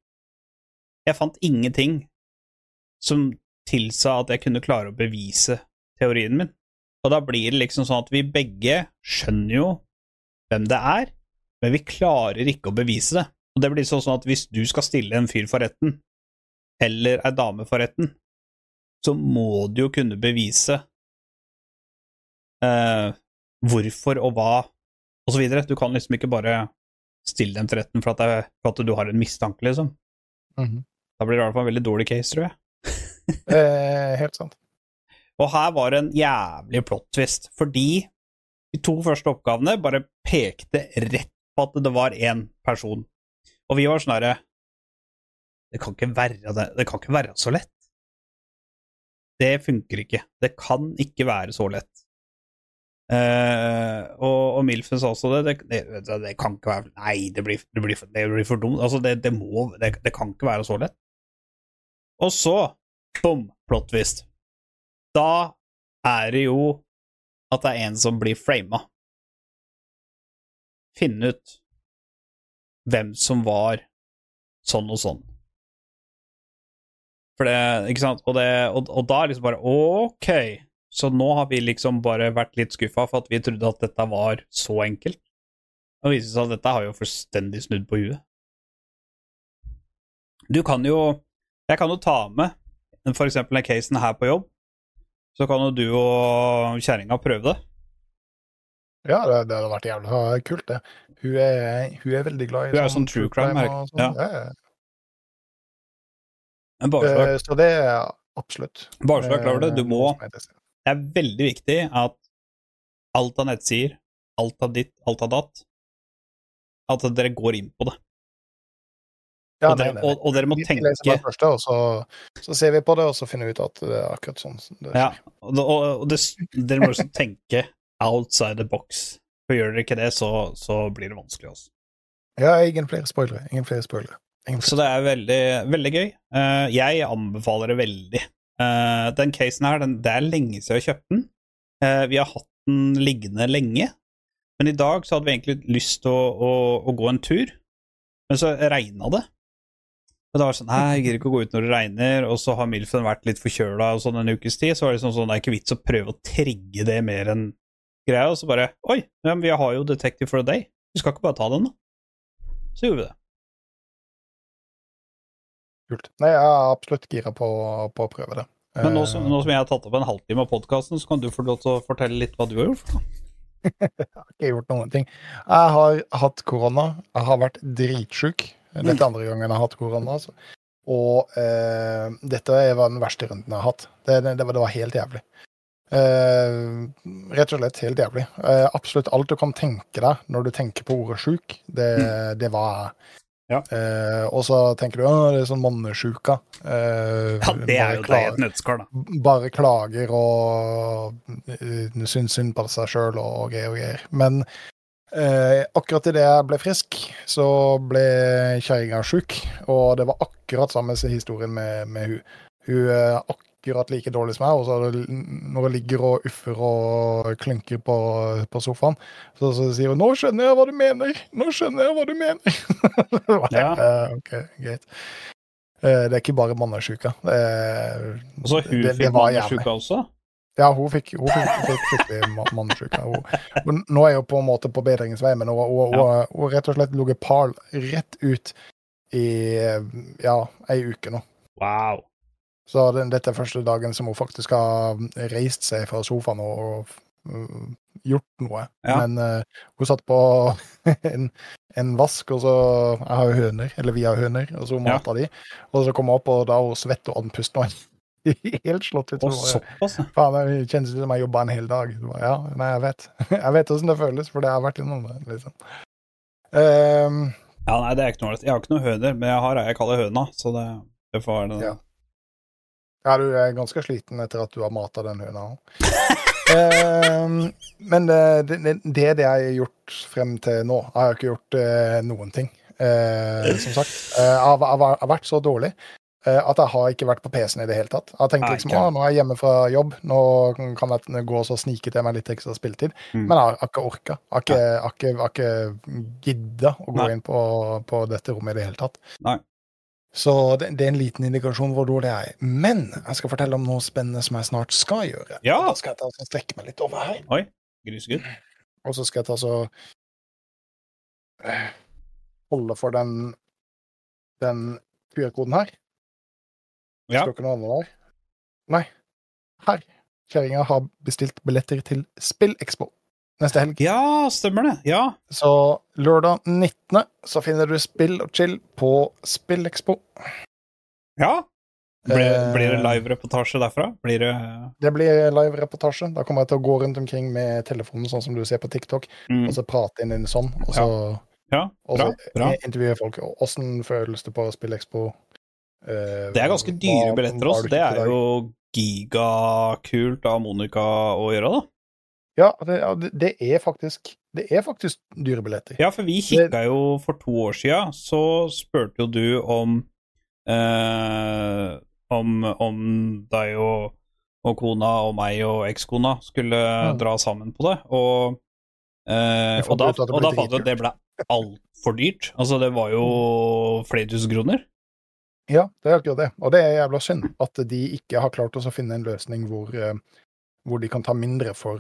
Jeg fant ingenting som tilsa at jeg kunne klare å bevise teorien min. Og da blir det liksom sånn at vi begge skjønner jo hvem det er, men vi klarer ikke å bevise det. Og det blir sånn at hvis du skal stille en fyr for retten, eller ei dame for retten, så må du jo kunne bevise eh, hvorfor og hva, og så videre. Du kan liksom ikke bare stille dem til retten for at, det, for at du har en mistanke, liksom. Mhm. Da blir det i hvert fall en veldig dårlig case, tror jeg. Eh, helt sant. Og her var det en jævlig plot twist, fordi de to første oppgavene bare pekte rett på at det var én person. Og vi var sånn herre det, kan ikke være det, det kan ikke være så lett. Det funker ikke. Det kan ikke være så lett. Eh, og, og Milfen sa også det. Det, det, det kan ikke være Nei, det blir, det blir, blir for dumt. Altså, det, må det, kan ikke være så lett. Og så, bom, plottvist. Da er det jo at det er en som blir frama. Finne ut hvem som var sånn og sånn. For det, ikke sant, og, og, og da er det liksom bare ok, så nå har vi liksom bare vært litt skuffa for at vi trodde at dette var så enkelt. Og det viser seg at dette har jo fullstendig snudd på huet. Du kan jo Jeg kan jo ta med eksempel den casen her på jobb. Så kan jo du og kjerringa prøve det. Ja, det, det hadde vært jævlig kult, det. Hun er, hun er veldig glad i Hun er jo sånn true crime, crime sånn. Ja. Ja. Bare så, Eh, det er absolutt. bare så du er klar over det, du eh, må Det er veldig viktig at alt av nettsider, alt av ditt, alt av datt, at dere går inn på det. Ja, og, dere, og, og dere må Vi tenke leser det første, og så, så ser vi på det, og så finner vi ut at det er akkurat sånn. det Ja, og, og, det, dere må også tenke outside the box. For gjør dere ikke det, så, så blir det vanskelig. Også. ja, ingen flere spoilere. Ingen flere spoilere. Så det er veldig, veldig gøy. Eh, jeg anbefaler det veldig. Eh, den casen her, den, det er lenge siden jeg kjøpte den. Uh, vi har hatt den liggende lenge. Men i dag så hadde vi egentlig lyst til å, å, å gå en tur, men så regna det. Og da var det sånn Nei, jeg gidder ikke å gå ut når det regner, og så har Milfen vært litt forkjøla sånn en ukes tid, så var det sånn, sånn det er ikke vits å prøve å trigge det mer enn greia, og så bare Oi, men vi har jo Detective for a Day. Vi skal ikke bare ta den, da. Så gjorde vi det. Kult. Nei, jeg er absolutt gira på, på å prøve det. Men nå som, nå som jeg har tatt opp en halvtime av podkasten, så kan du få lov til å fortelle litt hva du har gjort. jeg har ikke gjort noen ting. Jeg har hatt korona. Jeg har vært dritsjuk. Dette er andre gangen jeg har hatt korona. Altså. Og eh, dette var den verste runden jeg har hatt. Det, det, det, var, det var helt jævlig. Eh, rett og slett helt jævlig. Eh, absolutt alt du kan tenke deg når du tenker på ordet sjuk, det, det var jeg. Ja. Eh, og så tenker du at det er sånn mannesjuka. Eh, Ja, det er jo i et nøttskall, da. bare klager og uh, syns synd på seg sjøl og greier og greier. Men eh, akkurat idet jeg ble frisk, så ble kjerringa sjuk. Og det var akkurat samme historien med, med hun. Hun er akkurat like dårlig som meg, og så når jeg ligger og uffer og klynker på, på sofaen, så, så sier hun 'Nå skjønner jeg hva du mener'. Nå skjønner jeg hva du mener. Ja. uh, ok, greit. Uh, Det er ikke bare mannesjuka. Det er- Og så hun det- det fikk mannesjuka også. ja, hun fikk, hun fikk, skikkelig ma- mannesjuke. Hun- hun- Nå er hun på en måte på bedringens vei, men hun, hun, hun, hun rett og slett ligget pal rett ut i ja, ei uke nå. Wow. Så den, dette er første dagen som hun faktisk har reist seg fra sofaen og, mm, gjort noe. Ja. Men uh, hun satt på en, en vask, og så Jeg har jo høner, eller vi har høner, og så Ja. mata de. Og så kom hun opp, og da hun svett og andpusten og helt slått ut. Såpass, ja. Faen, det kjennes ut som jeg jobba en hel dag. Bare, Ja, nei, jeg vet. Jeg vet åssen det føles, for det har vært innom det. liksom. Um, ja. Nei, det er ikke noe. Jeg har ikke noe høner, men jeg har ei jeg kaller høna, så det, det får være det. Ja. Ja, du er ganske sliten etter at du har mata den høna. Ehm, men det, det, det jeg har gjort frem til nå. Jeg har ikke gjort eh, noen ting, eh, som sagt. Eh, jeg, har, jeg har- vært så dårlig eh, at jeg har ikke vært på PC-en i det hele tatt. Jeg har tenkt liksom, ikke. nå er jeg hjemme fra jobb, nå kan jeg gå og så snike til meg litt ekstra spilletid. Mm. Men jeg har, ikke orka. Jeg har ikke, ikke, ikke gidda å gå Nei. inn på, på dette rommet i det hele tatt. Nei. Så det, det er en liten indikasjon hvor dårlig jeg er. Men jeg skal fortelle om noe spennende som jeg snart skal gjøre. Ja. Da skal jeg ta og strekke meg litt over her. Oi, grisegutt. Og så skal jeg ta så eh, holde for den den QR-koden her. Ja. Står ikke noe annet der? Nei. Her. Kjerringa har bestilt billetter til Spillekspo neste helg. Ja, stemmer det. Ja. Så lørdag 19. så finner du Spill og chill på Spillekspo. ja. Blir, Eh, blir det live-reportasje derfra? Blir det Det blir live-reportasje. Da kommer jeg til å gå rundt omkring med telefonen, sånn som du ser på TikTok, mm. og så prate inn i en sånn, og så, Ja, Ja, bra. så intervjue folk. Åssen føles det på Spillekspo? Eh, Det er ganske dyre billetter også. Det er jo gigakult av Monica å gjøre, da. Ja, det, ja, det- er faktisk Det er faktisk dyre billetter. Ja, for vi kikka jo for to år sia, så spurte jo du om eh, om, om deg og, og kona og meg og ekskona skulle Mm. dra sammen på det, og eh, og da, det og da fant vi at det ble altfor dyrt. Altså, det var jo flere tusen kroner. Ja, det er akkurat det. Og det er jævla synd at de ikke har klart oss å finne en løsning hvor, eh, hvor de kan ta mindre for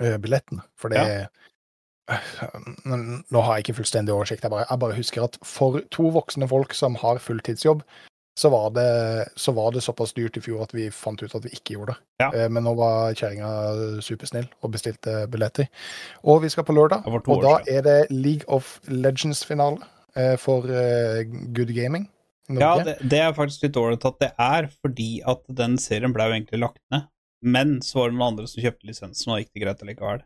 eh, eh. For det Nå nå har jeg ikke fullstendig oversikt, jeg bare, jeg bare husker at for to voksne folk som har fulltidsjobb, så var, det, så var det såpass dyrt i fjor at vi fant ut at vi ikke gjorde det. Ja. Eh, Men nå var kjerringa supersnill og bestilte billetter. Og vi skal på lørdag, og da er det League of Legends-finale eh, for Good Gaming. Norge. Ja, det, det er faktisk litt dårlig at det er, fordi at den serien ble jo egentlig lagt ned. Men så var det noen andre som kjøpte lisensen, og gikk det greit allikevel.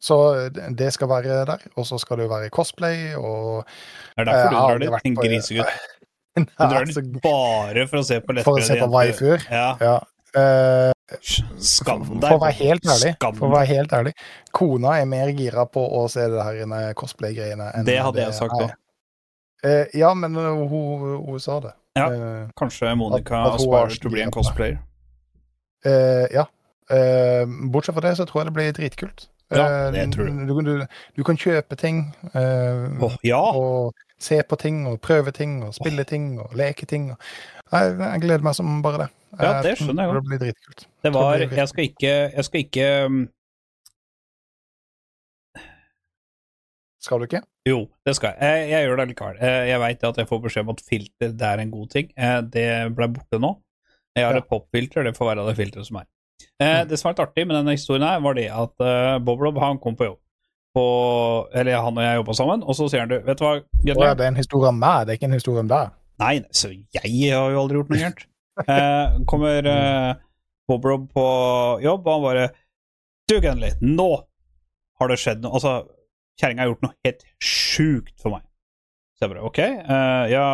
Så det- skal være der, og så skal det jo være cosplay og Det er derfor du har drar dit, en grisegutt. Du drar Altså, dit bare for å se på For å se på waifuer. Ja. Ja. Uh, Skam for å være helt ærlig, for å være helt ærlig, kona er mer gira på å se det her cosplay-greiene enn Det hadde jeg sagt òg. er. Eh, ja, men uh, hun, hun sa det. Ja. Eh, Kanskje Monica hun aspirer til å bli en cosplayer. Eh, ja. Uh, bortsett fra det så tror jeg det blir dritkult. Ja, Eh, det tror jeg. Du, du, du kan kjøpe ting. Uh, oh, ja! og se på ting og prøve ting og spille ting og leke ting. Og... Jeg, jeg gleder meg som bare det. Ja, det skjønner jeg godt. Det blir dritkult. Det var det blir Jeg skal ikke Jeg skal ikke um, Skal du ikke? Jo, det skal jeg. Jeg, jeg gjør det likevel. Jeg veit at jeg får beskjed om at filter det er en god ting. Det ble borte nå. Jeg har Ja. et popfilter, det får være det filteret som er. Eh, det som er litt artig med denne historien her, var det at uh, Bob Rob han kom på jobb. På, eller han og jeg jobba sammen, og så sier han du, vet du hva, ja, det er en historie om meg, det er ikke en historie om deg. Nei, så jeg har jo aldri gjort noe gærent. Eh, kommer eh, Bob Rob på jobb, og han bare Du, Gunley, nå har det skjedd noe. Altså, kjerringa har gjort noe helt sjukt for meg. Så jeg bare OK, uh, ja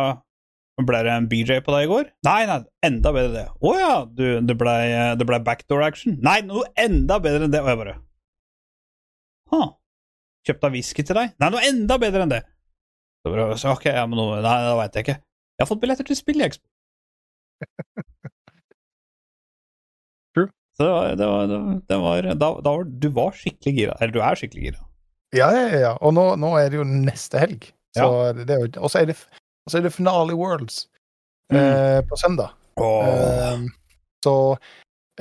Ble det en BJ på deg i går? Nei, nei, enda bedre det. Å ja, du, det blei ble backdoor action? Nei, noe enda bedre enn det. Og jeg bare Huh. Kjøpte whisky til deg? Nei, noe enda bedre enn det. Så bare, så, ok, ja, men noe, Nei, det veit jeg ikke. Jeg har fått billetter til spill i Expo. True. Så det var, det var, det var da, da var Du var skikkelig gira. Eller du er skikkelig gira. Ja, ja, ja. Og nå, nå er det jo neste helg. Så det er jo, og så er det, og så er det finale i Worlds Mm. eh, på søndag. Oh. Eh, så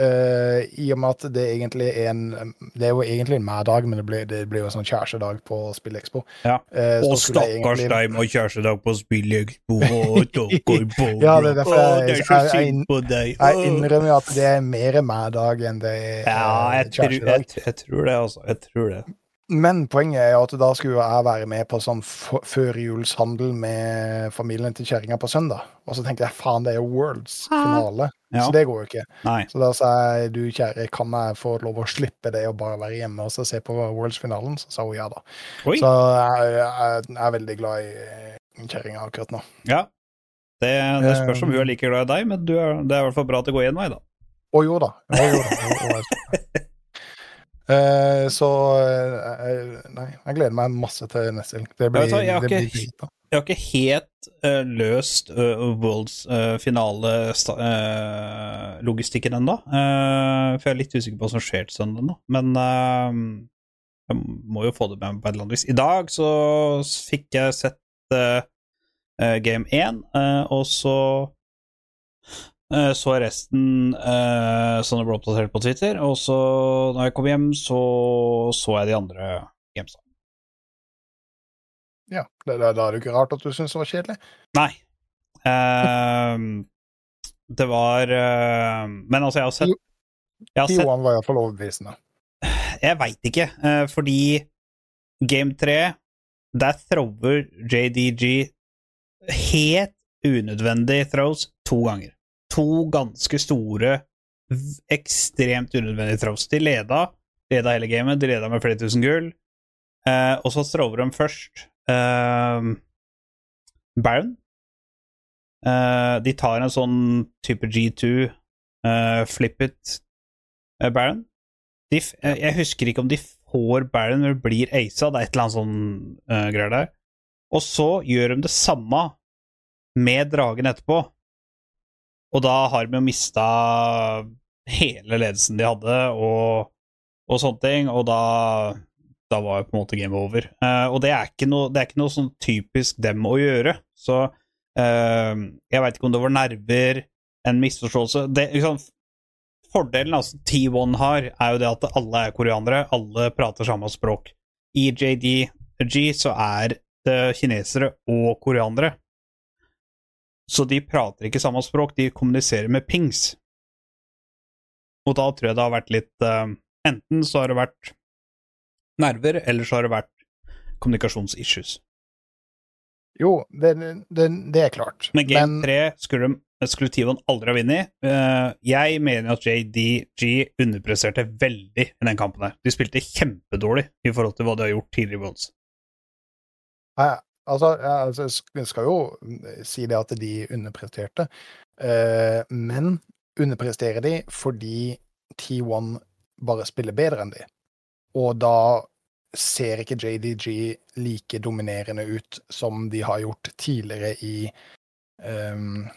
eh, i og med at det egentlig er en Det er jo egentlig en meg-dag, men det blir, det blir jo sånn kjærestedag på Spillekspo. Ja. Eh, skulle jeg stakkars deg med kjærestedag på Spillekspo. Og Bob. Ja, det er derfor jeg- jeg- jeg-. Jeg innrømmer at det er mer meg-dag enn det er Ja, eh, jeg tror, jeg, jeg tror det, altså. Jeg tror det. Men poenget er jo at da skulle jeg være med på sånn førjulshandel med familien til kjerringa på søndag. Og så tenkte jeg faen, det er jo Worlds finale, Ja. så det går jo ikke. Nei. Så da sa jeg du kjære, kan jeg få lov å slippe det og bare være hjemme og så se på Worlds-finalen? Så sa hun ja da. Oi. Så jeg, jeg, jeg er veldig glad i kjerringa akkurat nå. Ja. Det, det spørs om hun er like glad i deg, men du er, det er i hvert fall bra at det går én vei, da. Å jo da. Å, jo da. Jo, Eh, så eh, Nei, jeg gleder meg masse til neste helg. Det blir, jeg har ikke- blir. Jeg har ikke helt uh, løst Worlds finale-logistikken ennå. Eh, for jeg er litt usikker på hva som skjer til søndag nå. Men eh, jeg må jo få det med meg på et eller annet vis. I dag så fikk jeg sett eh, eh, Game 1, eh, og så eh, så er resten uh, som det ble oppdatert på Twitter. Og så, når jeg kom hjem, så så jeg de andre gamesa. Ja, da, er det jo ikke rart at du syns det var kjedelig. Nei. Uh, det var uh, Men altså, jeg har sett. Jeg har sett Tioan var iallfall overbevisende. Jeg veit ikke, uh, fordi Game 3 Der thrower JDG helt unødvendig throws to ganger. To ganske store, ekstremt unødvendige traps. De leda, leda hele gamet, de leda med flere tusen gull, eh, og så thrower de først eh, Baron. Eh, de tar en sånn type G2, eh, flip eh, Baron. De, eh, jeg husker ikke om de får Baron eller blir aisa, det er et eller annet sånn greier der. Og så gjør de det samme med dragen etterpå. Og da har de jo mista hele ledelsen de hadde, og, og sånne ting, og da da var jo på en måte game over. Uh, og det er noe, det er ikke noe sånn typisk dem å gjøre. Så uh, jeg veit ikke om det var nerver, en misforståelse det, liksom, Fordelen altså, T1 har, er jo det at alle er koreanere, alle prater samme språk. I JDG så er det kinesere og koreanere. Så de prater ikke samme språk, de kommuniserer med pings. Og da tror jeg det har vært litt uh, Enten så har det vært nerver, eller så har det vært kommunikasjonsissues. Jo, det, det, det er klart. Men Game 3 skulle, skulle T1 aldri ha vunnet. Uh, jeg mener at JDG underpresterte veldig i den kampen her. De spilte kjempedårlig i forhold til hva de har gjort tidligere i Worlds. Nei, altså, altså, jeg skal jo si det at de underpresterte, eh, men underpresterer de fordi T1 bare spiller bedre enn de. Og da ser ikke JDG like dominerende ut som de har gjort tidligere i eh,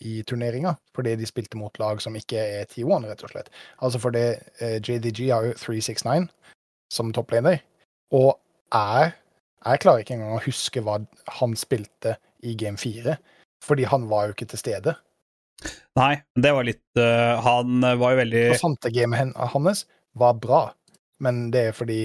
i turneringa, fordi de spilte mot lag som ikke er T1, rett og slett. Altså fordi eh, JDG har jo 369 som topplaner, og jeg, jeg klarer ikke engang å huske hva han spilte i game 4, fordi han var jo ikke til stede. Nei, det var litt uh, Han var jo veldig Kassante-gamet hans var bra, men det er fordi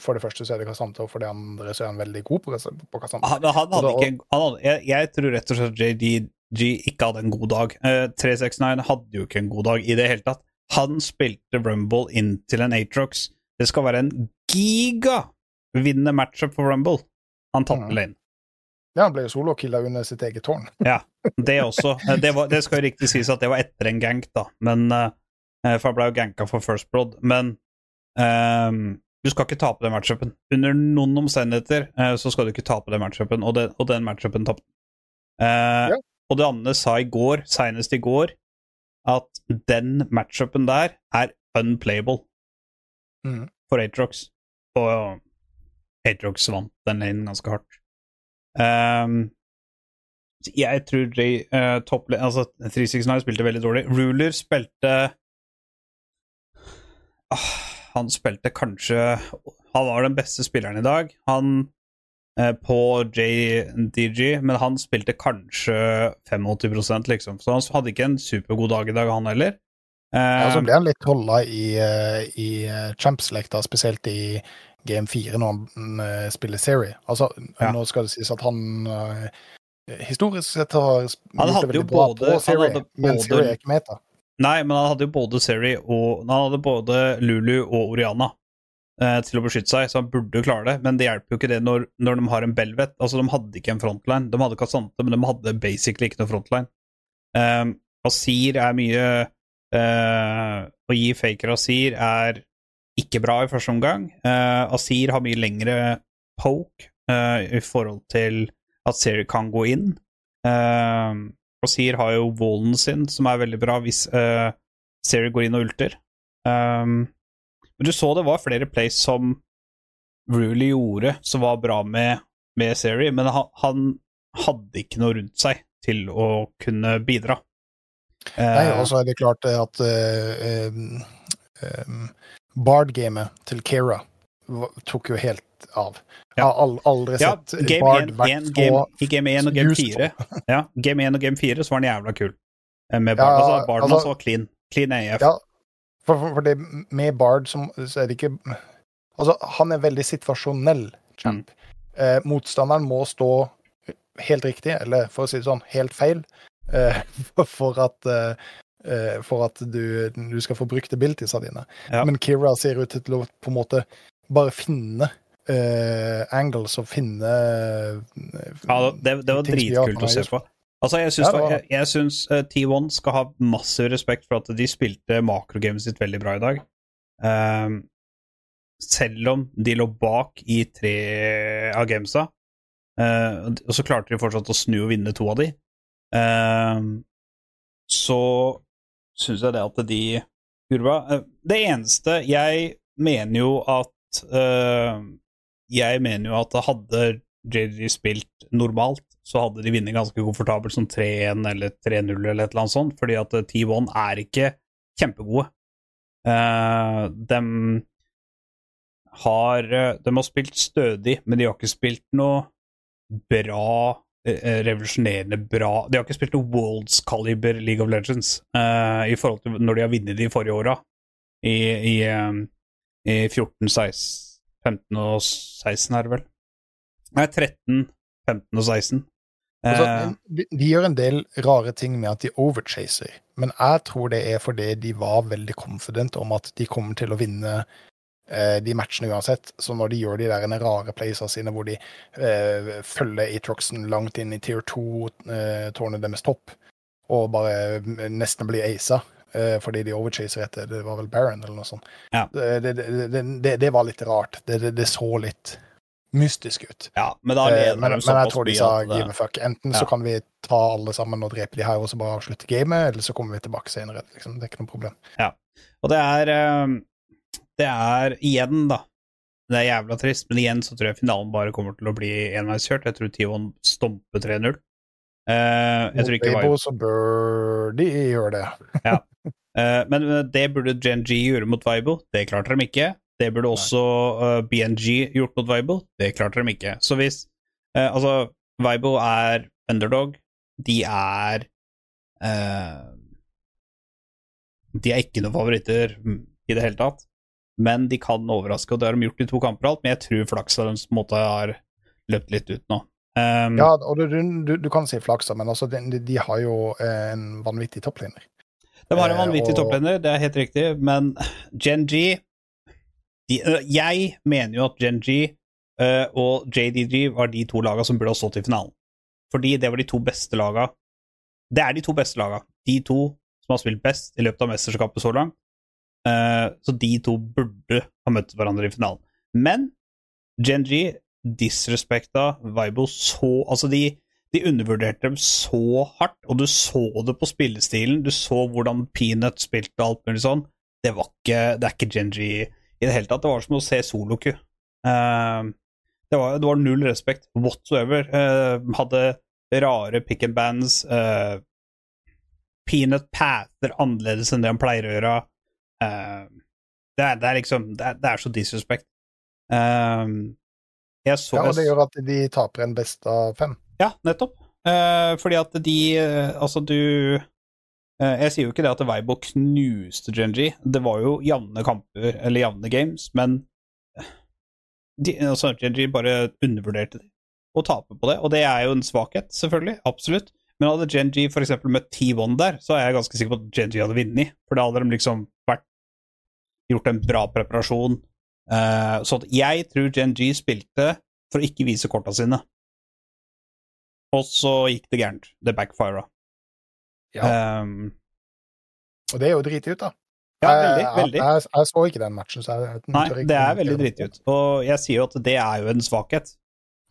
For det første så er det Kasante, og for det andre så er han veldig god på, på Kasante. Han, han hadde ikke han hadde, jeg, jeg tror rett og slett JDG ikke hadde en god dag. Uh, 369 hadde jo ikke en god dag i det hele tatt. Han spilte Rumble inn til en Atrox. Det skal være en giga-vinnende matchup for Rumble. Han tapte Mm. lane. Ja, han ble jo solokilla under sitt eget tårn. Ja, det også. Eh, Det, var, det skal riktig sies at det var etter en gank, da. Men, for han ble jo ganka for first blood. Men um, du skal ikke tape den matchupen. Under noen omstendigheter uh, så skal du ikke tape den matchupen, og, den- og den matchupen tapte. uh, Ja. Og det Anne sa i går, senest i går, at den matchupen der er unplayable mm. for Atrox. Og Atrox vant den lanen ganske hardt. Um, jeg tror de, uh, topple... Altså, 369 spilte veldig dårlig. Ruler spilte uh, Han spilte kanskje Han var den beste spilleren i dag. Han eh, på JDG, men han spilte kanskje 85% liksom. Så han hadde ikke en supergod dag i dag, han heller. Ja, så Ehm, ble han litt holda i, eh, i eh, Champs-lekta, spesielt i Game 4 når han uh, spiller Serie. Altså, Ja. nå skal det sies at han uh, historisk sett har Han hadde jo både- Serie, hadde men Siri er ikke meta. Nei, men han hadde jo både Seri og Han hadde både Lulu og Oriana eh, til å beskytte seg, så han burde jo klare det. Men det hjelper jo ikke det når, når de har en Belvet. Altså, de hadde ikke en frontline. De hadde Kassante, men de hadde basically ikke noe frontline. Um, Asir er mye eh, Å gi faker Asir er ikke bra i første omgang. Uh, Asir har mye lengre poke uh, i forhold til at Seri kan gå inn. Uh, Asir har jo wallen sin, som er veldig bra hvis uh, Seri går inn og ulter. Um, men du så det var flere plays som Ruli gjorde som var bra med, med Seri, men han, han hadde ikke noe rundt seg til å kunne bidra. Nei, Eh, og så er det klart at eh, um, um, Bard-gamet til Kera tok jo helt av. Jeg har aldri ja, sett game Bard 1, vært så game, I game 1 og game 4 Ja, game 1 og game 4 så var den jævla kul. Med Bard, Ja, altså, Barden altså- var clean. Clean AF. Ja, For, for, for det, med Bard som, så er det ikke Altså, han er veldig situasjonell champ. Eh, motstanderen må stå helt riktig, eller for å si det sånn, helt feil, eh, for, at eh, eh, for at du, du skal få brukt abilitiesa dine. Ja. Men Kira ser ut til å på en måte bare finne eh, angles og finne eh, Ja, det, det var dritkult å se på. Altså, jeg syns, Ja, var- jeg, jeg syns uh, T1 skal ha massiv respekt for at de spilte makrogamet sitt veldig bra i dag. Ehm, selv om de lå bak i tre av gamesa, eh, og så klarte de fortsatt å snu og vinne to av de, Ehm, så syns jeg det at de gjorde bra. Eh, Det eneste Jeg mener jo at uh, Jeg mener jo at hadde JJ spilt normalt, så hadde de vunnet ganske komfortabelt som 3-1 eller 3-0 eller et eller annet sånt, fordi at eh, T1 er ikke kjempegode. Uh, de har De har spilt stødig, men de har ikke spilt noe bra revolusjonerende bra De har ikke spilt noe Worlds Caliber League of Legends uh, i forhold til når de har vunnet de forrige åra, i, i, um, i 14, 16, 15 og 16, er det vel? Nei, 13, 15 og 16. Altså, Eh, de, de gjør en del rare ting med at de overchaser, men jeg tror det er fordi de var veldig confident om at de kommer til å vinne eh, de matchene uansett. Så når de gjør de der rare playsa sine hvor de eh, følger Atroxen langt inn i tier 2-tårnet deres topp, og bare nesten blir aisa eh, fordi de overchaser etter Det var vel Baron eller noe sånt. Ja. Det, det, det, det, var litt rart. Det, så litt mystisk ut. ja, men Eh, men, men jeg tror de sa give a fuck. Enten Ja. så kan vi ta alle sammen og drepe de her og så bare avslutte gamet, eller så kommer vi tilbake senere. Liksom. Det er ikke noe problem. Og det er eh, Det er igjen, da Det er jævla trist, men igjen så tror jeg finalen bare kommer til å bli enveiskjørt. Jeg tror Tivon stomper 3-0. Eh, jeg tror ikke Vibe så bør de gjøre det. Eh, Men eh, det burde GNG gjøre mot Vibo. Det klarte de ikke. Det burde også uh, BNG gjort mot Vibo. Det klarte de ikke. Så hvis eh, Altså, Vibo er underdog. De er eh, De er ikke noen favoritter i det hele tatt, men de kan overraske, og det har de gjort i to kamper alt. Men jeg tror flaksa deres måte har løpt litt ut nå. Um, Ja, og du, du, du kan si flaksa, men altså, de, de- har jo eh, en vanvittig toppliner. De har en Eh, vanvittig og- topplender, det er helt riktig, men Gen G de, Jeg mener jo at Gen G uh, og JDG var de to laga som burde ha stått i finalen. Fordi det var de to beste laga. Det er de to beste laga. De to som har spilt best i løpet av mesterskapet så langt. Eh, så de to burde ha møtt hverandre i finalen. Men Gen disrespekta Vibo så Altså, de, de undervurderte dem så hardt, og du så det på spillestilen. Du så hvordan Peanut spilte og alt mulig sånn. Det ikke Det er ikke Gen i det hele tatt. Det var som å se Soloku. Uh, det, var, det var null respekt whatsoever. Uh, hadde rare pick and bands. Uh, Peanut pather annerledes enn det han pleier å gjøre. Eh, det, er, det er liksom Det er, det er så disrespect. Uh, jeg så Ja, og det gjør at de taper en best av fem. ja, nettopp. Uh, fordi at de eh, Altså, du eh, Jeg sier jo ikke det at Weibo knuste Genji. Det var jo jevne kamper, eller jevne games, men eh, de, altså, Genji bare undervurderte de og taper på det. Og det er jo en svakhet, selvfølgelig. Absolutt. Men hadde Genji for eksempel møtt T1 der, så er jeg ganske sikker på at Genji hadde vunnet. For da hadde de liksom vært gjort en bra preparasjon. Uh, så at jeg tror Genji spilte for å ikke vise korta sine. Og så gikk det gærent. Det backfira. Ja. Um, Og det er jo driti ut, da. ja, veldig, veldig. jeg. Jeg, jeg så ikke den matchen, så jeg Nei, det er veldig driti ut. Og jeg sier jo at det er jo en svakhet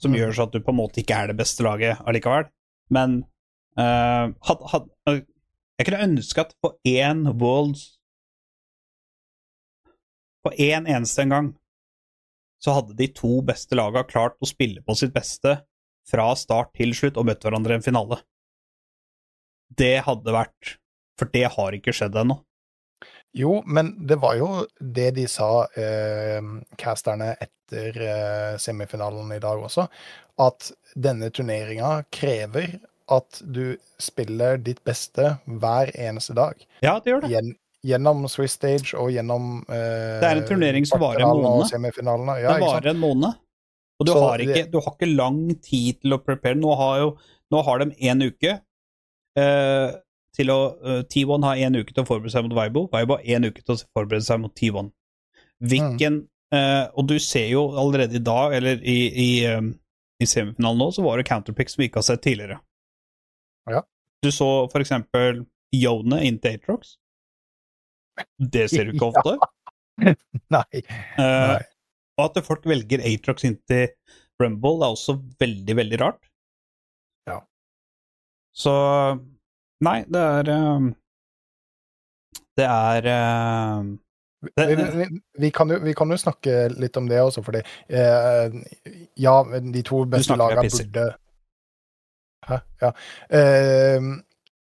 som Mm. gjør så at du på en måte ikke er det beste laget allikevel. Men uh, had, had, uh, jeg kunne ønske at på én Worlds På én eneste en gang så hadde de to beste laga klart å spille på sitt beste fra start til slutt og møtt hverandre i en finale. Det hadde vært For det har ikke skjedd ennå. Jo, men det var jo det de sa, eh, casterne etter eh, semifinalen i dag også, at denne turneringa krever at du spiller ditt beste hver eneste dag. Ja, det gjør det. Gjen, gjennom Swiss Stage og gjennom eh, Det er en turnering som varer en måned. Ja, sant? varer en måned. Og du Så har, ikke, du har ikke lang tid til å prepare. Nå har, jo, nå har de én uke eh, til å eh, T1 har én uke til å forberede seg mot Weibo. Weibo har én uke til å forberede seg mot T1. Hvilken eh, Og du ser jo allerede i dag, eller i, i, eh, i semifinalen nå, så var det counterpick som vi ikke har sett tidligere. Ja. Du så for eksempel Yone inn til Atrox. Det ser du ikke Ja. ofte. Nei. Uh, og at folk velger Atrox inn til Rumble, er også veldig, veldig rart. Ja. Så Nei, det er um, Det er um, det, Vi, vi, vi, kan jo, vi kan jo snakke litt om det også, fordi eh, Ja, de to beste lagene burde Hæ? Ja. Eh,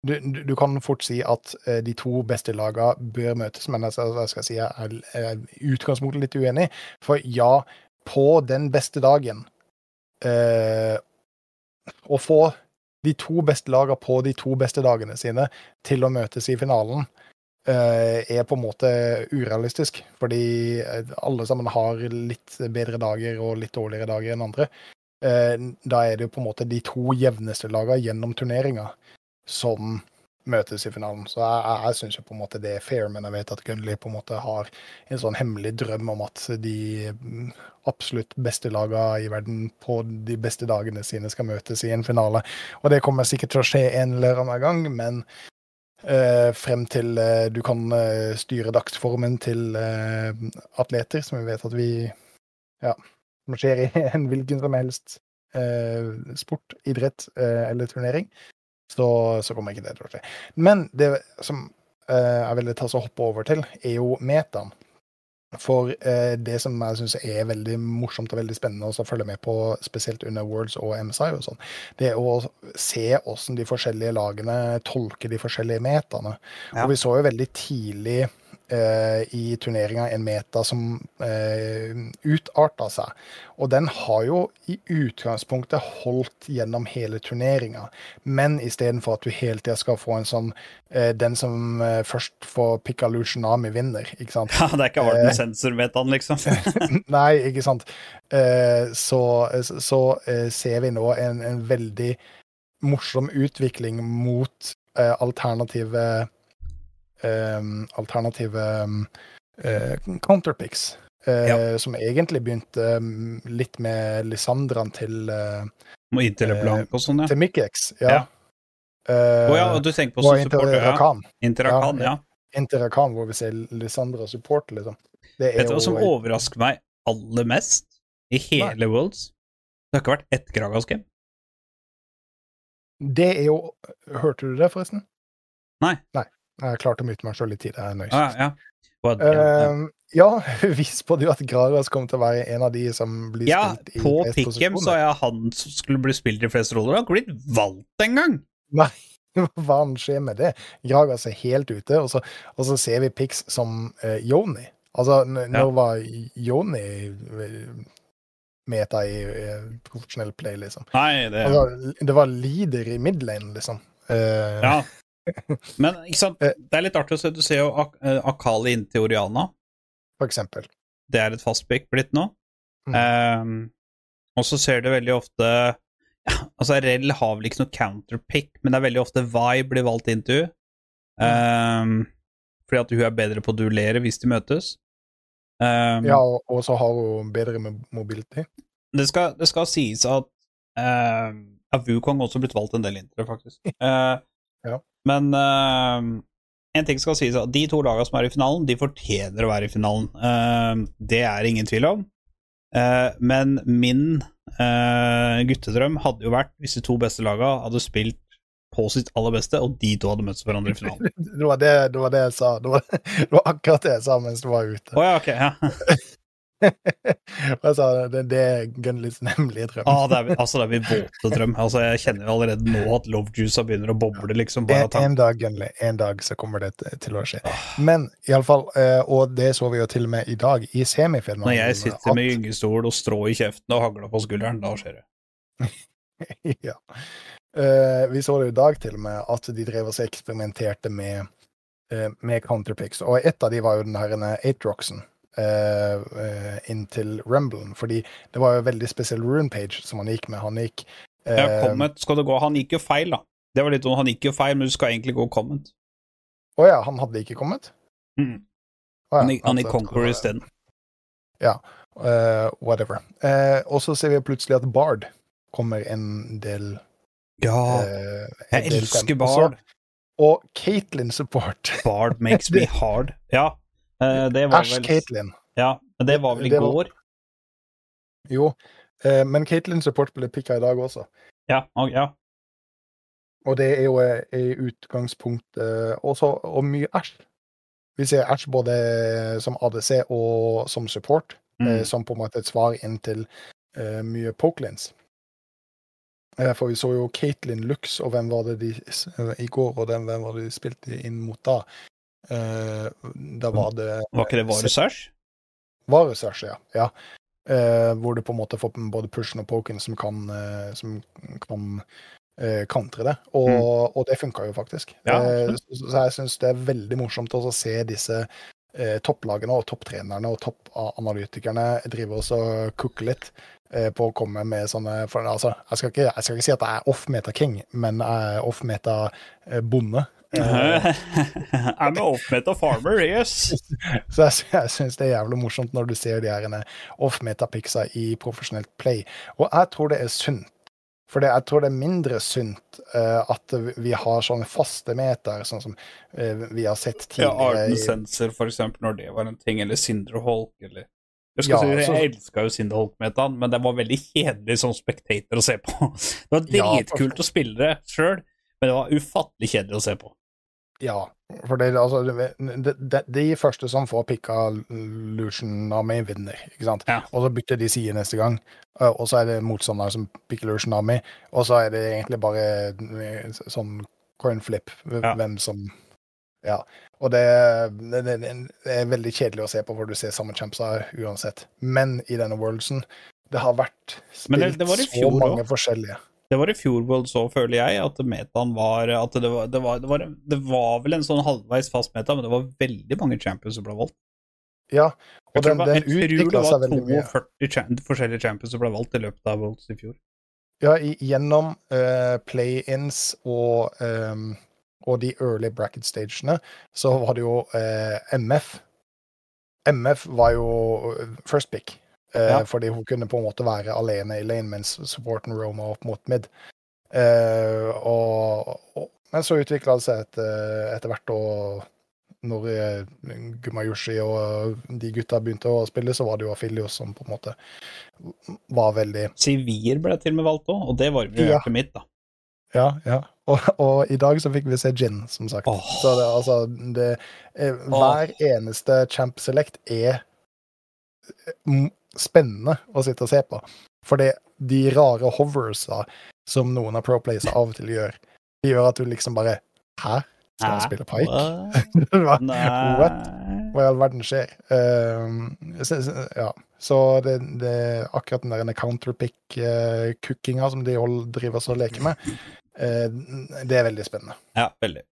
du, du, kan fort si at eh, de to beste lagene bør møtes, men jeg, jeg skal si, jeg er, utgangspunktet litt uenig. For ja, på den beste dagen eh, Å få de to beste lagene på de to beste dagene sine til å møtes i finalen, uh, er på en måte urealistisk. Fordi alle sammen har litt bedre dager og litt dårligere dager enn andre. Eh, Da er det jo på en måte de to jevneste lagene gjennom turneringa som møtes i finalen. Så jeg, jeg, syns jo på en måte det er fair, men jeg vet at Gunley på en måte har en sånn hemmelig drøm om at de mm, absolutt beste lagene i verden på de beste dagene sine skal møtes i en finale. Og det kommer sikkert til å skje en eller annen gang, men Uh, frem til uh, du kan uh, styre dagsformen til atleter, som vi vet at vi ja, som skjer i en hvilken som helst eh, sport, idrett eh, eller turnering, så, så kommer ikke det til å skje. Men det som eh, jeg ville ta så hoppe over til, er jo metaen. For eh, det som jeg syns er veldig morsomt og veldig spennende å følge med på, spesielt under Worlds og MSI og sånn, det er å se hvordan de forskjellige lagene tolker de forskjellige metaene. Ja. Og vi så jo veldig tidlig eh, i turneringa en meta som eh, utarta seg. Og den har jo i utgangspunktet holdt gjennom hele turneringa, men istedenfor at du hele tida skal få en sånn eh, Den som eh, først får picka Lucianami, vinner, ikke sant? Ja, det er ikke Arden med sensormetaen, liksom. Nei, ikke sant. Eh, så så eh, ser vi nå en, en veldig morsom utvikling mot eh, alternative eh, Alternative eh, counterpicks. eh, Ja. Som egentlig begynte mm, litt med Lisandran til, eh, Må Inter Blanc og sånn, ja. til Mikkex. Ja. Ja. Uh, oh, ja, og du tenker på som supporter, ja. Interakan. Interakan, ja. Interakan, hvor vi ser Lisandra support, liksom. Det Vet du hva som overrasker meg aller mest i hele Worlds? Det har ikke vært ett Gragas-game. Det er jo Hørte du det, forresten? Nei. Nei. Jeg klarte å myte meg sjøl litt tid, det. Er nøys. Ah, ja. Hva, yeah, uh, ja, vi spådde jo at Gragas kommer til å være en av de som blir ja, spilt i på flest Pickham så posisjoner. er han som skulle bli spilt i flest roller. Han har ikke valgt engang! Nei, hva skjer med det? Gragas er helt ute, og så, og så ser vi Pix som uh, Yoni. Altså, n Ja. var Yoni eh, meta i uh, profesjonell play, liksom? Nei, det Altså, det var leader i midlane, liksom. Uh, Ja. Men Eh. det er litt artig å se. Du ser jo Ak eh, Akali inn til Oriana. For eksempel. Det er et fast pick blitt nå. Mm. Um, og så ser du veldig ofte ja, Altså, Rell har vel ikke noe counterpick, men det er veldig ofte Vi blir valgt inn til um, fordi at hun er bedre på å duellere hvis de møtes. Um, Ja, og, så har hun bedre mobility. det, skal, det skal sies at uh, ja, Wukong også blitt valgt en del inntil, faktisk. Eh, Ja. Men uh, en ting skal sies at de to lagene som er i finalen, de fortjener å være i finalen. Uh, det er ingen tvil om. Uh, men min guttedrøm hadde jo vært hvis de to beste lagene hadde spilt på sitt aller beste, og de to hadde møtt hverandre i finalen. Det var det, det var det jeg sa. Det var, det var akkurat det jeg sa mens du var ute. Oh, ja, ok. Ja. altså, det, det er Gunleys nemlige drøm. ah, det er, altså, det er min våte drøm. Altså, jeg kjenner allerede nå at Love lovejuica begynner å boble. liksom. Bare en, en dag, Gunley, en dag så kommer det til å skje. Men iallfall, eh, og det så vi jo til og med i dag, i semifinalen Når jeg sitter med gyngestol og strå i kjeften og hagla på skulderen, da skjer det. ja. Eh, vi så det i dag til og med, at de drev og eksperimenterte med, eh, med counterpicks, og et av de var jo den herrene 8-rocksen inn til Rumblen, fordi det var jo en veldig spesiell runepage som han gikk med. Han gikk Ja, eh, comment skal det gå. Han gikk jo feil, da. Det var litt sånn, Han gikk jo feil, men du skal egentlig gå comment. Å ja, han hadde ikke kommet? Mm. Oh, ja, Han gikk, han altså, gikk Conqueror isteden. Eh, whatever. Uh, og så ser vi plutselig at Bard kommer en del Ja, uh, en jeg del elsker Bard. Og Caitlyn support. Bard makes me hard. Ja, eh, det var Ash vel Caitlin. Ja, men det var vel i var- går? Jo, eh, men Caitlins support ble picka i dag også. Ja. og- ja. Og det er jo eh, i utgangspunktet også og mye Ash. Vi ser Ash både som ADC og som support, Mm. eh, som på en måte et svar inn til eh, mye pokelins. Eh, for vi så jo Caitlin Lux, og hvem var det de eh, i går, og den, hvem var det de spilte inn mot da? Eh, da var det Var ikke det varesearch? Varesearch, ja. ja. Eh, hvor du på en måte får både pushen og poken som kan, eh, som kan eh, kantre det. Og, og det funka jo faktisk. Mm. Ja, Eh, så, så jeg syns det er veldig morsomt å se disse eh, topplagene og topptrenerne og toppanalytikerne drive og så cooke litt eh, på å komme med sånne for, altså, jeg, skal ikke, jeg skal ikke si at jeg er off-meta king, men jeg er off-meta bonde. Eh, I'm an off-meta farmer, yes. Så jeg, jeg syns det er jævlig morsomt når du ser de her off-meta-picksa i profesjonelt play. Og jeg tror det er sunt. For det, jeg tror det er mindre sunt uh, at vi har sånne faste meter, sånn som uh, vi har sett Ja. Arden Sensor, for eksempel, når det var en ting, eller Sindre Holk, eller Jeg Ja, si, så- jeg elska jo Sindre Holk-metaen, men det var veldig kjedelig som spectator å se på. Det var Ja, dritkult å spille det sjøl, men det var ufattelig kjedelig å se på. Ja, for det, altså, det, det, de første som får pikka Lucian meg vinner. ikke sant? Ja. Og så bytter de side neste gang, og så er det motstanderen som pikker Lucian meg, og så er det egentlig bare eh, sånn coin flip, Ja. hvem som Ja. Og det, det, er veldig kjedelig å se på, for du ser samme champsa uansett. Men i denne worldsen, det har vært spilt så mange også. forskjellige. Det var i fjor World så, føler jeg, at metaen var At det var, det var, det var, det var vel en sånn halvveis fast meta, men det var veldig mange champions som ble valgt. Ja, og den, den den, seg veldig mye. jeg tror det var veldig mye. 42 forskjellige champions som ble valgt i løpet av Worlds i fjor. Ja, i, gjennom uh, play-ins og, um, og de early bracket stagene, så var det jo uh, MF. MF var jo eh, first pick, eh, Ja. fordi hun kunne på en måte være alene i lane mens supporten Roma opp mot mid. Uh, og, og, men så utvikla det seg etter, etter hvert, og når Gumayoshi og de gutta begynte å spille, så var det jo Afilios som på en måte var veldig Sivir ble til og med valgt òg, og det var jo Ja. hjertet mitt, da. Ja, ja. Og, og i dag så fikk vi se Gin, som sagt. Oh. Så det, altså, det, Hver hver eneste Champ Select er eh, spennende å sitte og se på. For det, de rare hoversa som noen av pro-playsa av og til gjør, de gjør at du liksom bare Hæ? Skal han spille pike? Hva What? hva i all verden skjer? Um, så, ja. så det, det akkurat den der counterpick-cookinga som de driver og leker med, uh, det er veldig spennende. Ja, veldig.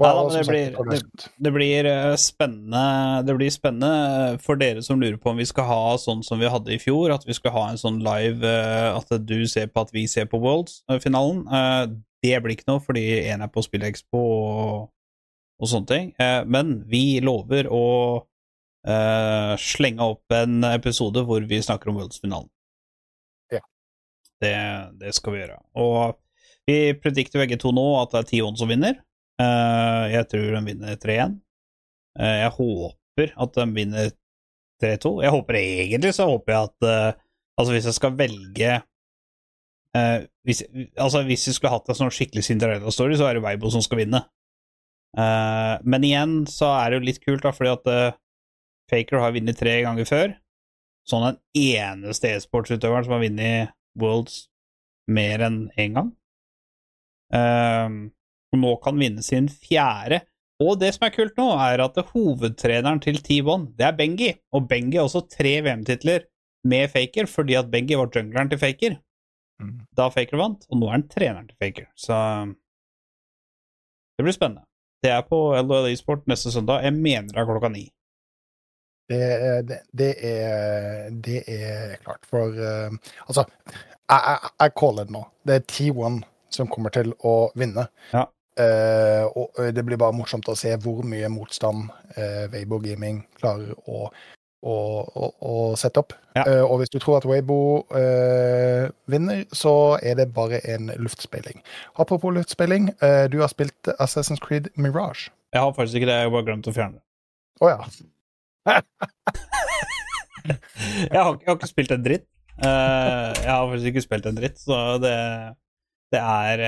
Og, da, men det blir- det, Det blir eh, spennende Det blir spennende for dere som lurer på om vi skal ha sånn som vi hadde i fjor, at vi skal ha en sånn live eh, At du ser på at vi ser på Worlds-finalen. Eh, Det blir ikke noe, fordi én er på SpillExpo og, og sånne ting. Eh, Men vi lover å uh, slenge opp en episode hvor vi snakker om Worlds-finalen. Ja. Det, det skal vi gjøre. Og vi predikter begge to nå at det er Tion som vinner. Eh, jeg tror de vinner 3-1. Eh, jeg håper at de vinner 3-2. Jeg håper egentlig så håper jeg at eh, Altså, hvis jeg skal velge hvis, Altså, hvis vi skulle hatt en sånn skikkelig Cinderella-story, så er det Weibo som skal vinne. Men igjen så er det jo litt kult, da, fordi at Faker har vunnet tre ganger før. Sånn den eneste e-sportsutøveren som har vunnet Worlds mer enn én gang. Eh, og nå kan vinne sin fjerde. Og det som er kult nå, er at hovedtreneren til T1, det er Bengi. Og Bengi har også tre VM-titler med Faker, fordi at Bengi var jungleren til Faker Mm. da Faker vant, og nå er han treneren til Faker. Så det blir spennende. Det er på LOL eSport neste søndag. Jeg mener det er klokka ni. Det, det, det, er, det er klart. For uh, altså, jeg, jeg, jeg caller det nå. Det er T1 som kommer til å vinne. Ja. Eh, og det blir bare morsomt å se hvor mye motstand uh, Weibo Gaming klarer å, å, å, å sette opp. Ja. Uh, og hvis du tror at Weibo eh, vinner, så er det bare en luftspilling. Apropos luftspilling, eh, du har spilt Assassin's Creed Mirage. Jeg har faktisk ikke det, jeg har bare glemt å fjerne det. Å ja. Jeg har, jeg har ikke spilt en dritt. Eh, jeg har faktisk ikke spilt en dritt, så det, det er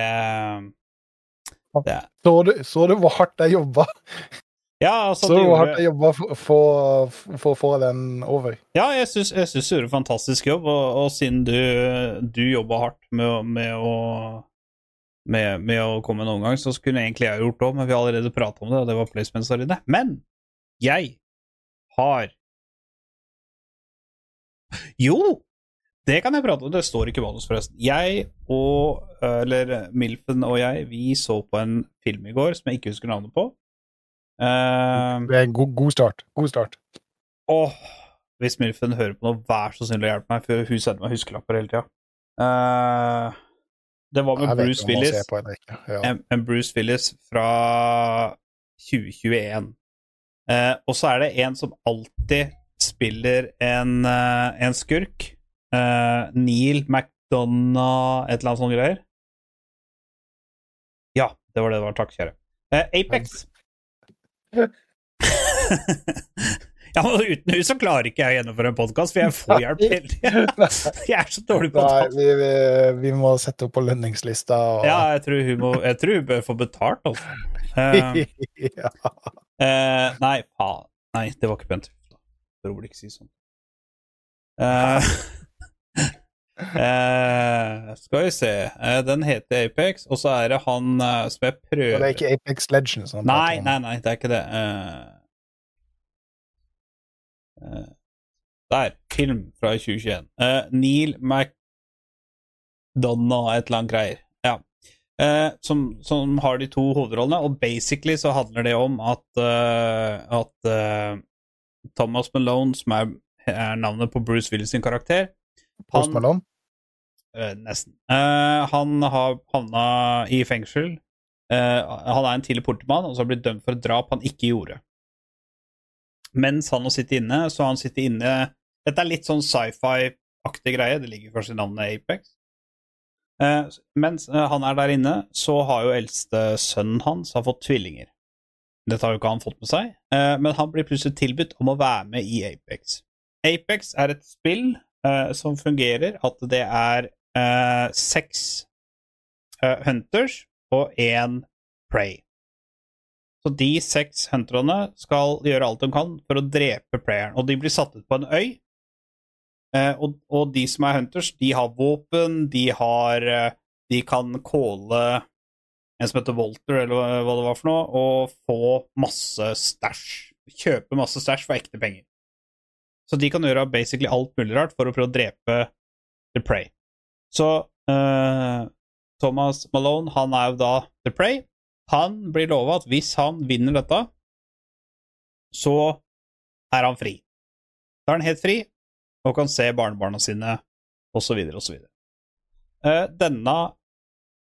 Så du, så du hvor hardt jeg jobba? Ja, altså, Så du hvor hardt jeg jobba for, å få den over? ja, jeg syns du gjorde en fantastisk jobb, og, og siden du, du jobba hardt med, med å med, med å komme en omgang, så skulle egentlig jeg gjort det òg, men vi har allerede prata om det, og det var placements alene. Men jeg har Jo! Det kan jeg prate om. Det står ikke manus, forresten. Jeg og Eller Milfen og jeg, vi så på en film i går som jeg ikke husker navnet på. Uh, Det er en god, god start. God start. Åh, hvis Milfen hører på noe, vær så snill å hjelpe meg, for hun sender meg huskelapper hele tida. Uh, det var med Jeg Bruce Willis. på. Ja. En, en Bruce Willis fra 2021. Uh, og så er det en som alltid spiller en, eh, en skurk. Eh, Neil McDonagh et eller annet sånt greier. Ja, det var det det var. Takk, kjære. Uh, Apex. ja, Uten henne så klarer ikke jeg å gjennomføre en podkast, for jeg får hjelp hele. Jeg er så dårlig på det. vi, vi, vi må sette opp på lønningslista. Og... Ja, jeg tror hun, må, jeg tror hun bør få betalt, altså. Uh, ja. Nei, faen. Nei, det var ikke pent. Bør burde ikke si sånn. Eh, eh, skal vi se. Eh, den heter Apex, og så er det han eh, som jeg Og prøver det er ikke Apex Legends. han Nei, nei, nei, det er ikke det. Eh, eh, der. Film fra 2021. Eh, Neil McDonough, et eller annet greier. Ja. Som, som har de to hovedrollene, og basically så handler det om at, at Thomas Malone, som er, er navnet på Bruce Willis sin karakter Post han- Malone. Eh, nesten. Eh, han har havna i fengsel. Eh, han er en tidligere politimann og så har blitt dømt for et drap han ikke gjorde. Mens han har sittet inne, så han sittet inne Dette er litt sånn sci-fi-aktig greie, det ligger først i navnet Apex. Eh, mens han er der inne, så har jo eldste sønnen hans har fått tvillinger. Dette har jo ikke han fått med seg, eh, men han blir plutselig tilbudt om å være med i Apex. Apex er et spill som fungerer at det er eh, seks eh, hunters og én prey. Så de seks hunterne skal gjøre alt de kan for å drepe playeren, og de blir satt ut på en øy. Eh, og, og de som er hunters, de har våpen, de har eh, De kan calle en som heter Walter, eller hva det var for noe, og få masse stæsj. Kjøpe masse stæsj for ekte penger. Så de kan gjøre basically alt mulig rart for å prøve å drepe The Prey. Så uh, Thomas Malone, han er jo da The Prey. Han blir lova at hvis han vinner dette, så er han fri. Da er han helt fri og kan se barnebarna sine, osv., osv. Uh, denne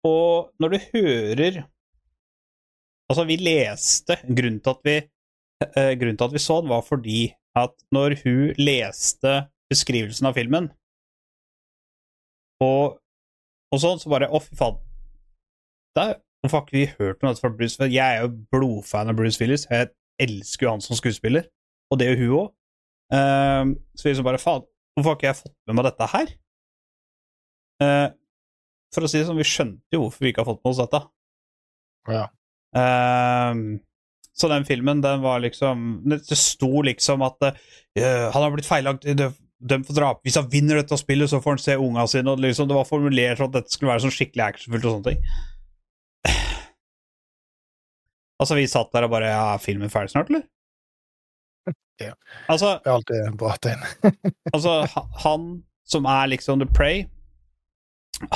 Og når du hører Altså, vi leste Grunnen til at vi, uh, grunnen til at vi så den, var fordi at når hun leste beskrivelsen av filmen, og, og sånn, så bare Å, fy faen. Hvorfor har ikke vi hørt noe fra Bruce Willis? Jeg er jo blodfan av Bruce Willis. Jeg elsker jo han som skuespiller, og det gjør hun òg. så vi liksom bare Faen, hvorfor har ikke jeg fått med meg dette her? Eh, for å si det sånn, vi skjønte jo hvorfor vi ikke har fått med oss dette. Ja. Ehm, så den filmen, den var liksom Det sto liksom at uh, han har blitt feilagt dø- dømt for drap. Hvis han vinner dette spillet, så får han se unga sine. Og liksom, det var formulert sånn at dette skulle være sånn skikkelig actionfullt og sånne ting. Altså, vi satt der og bare Ja, er filmen ferdig snart, eller? Ja. Altså, Det er alltid en bra tegn. altså, han som er liksom the prey,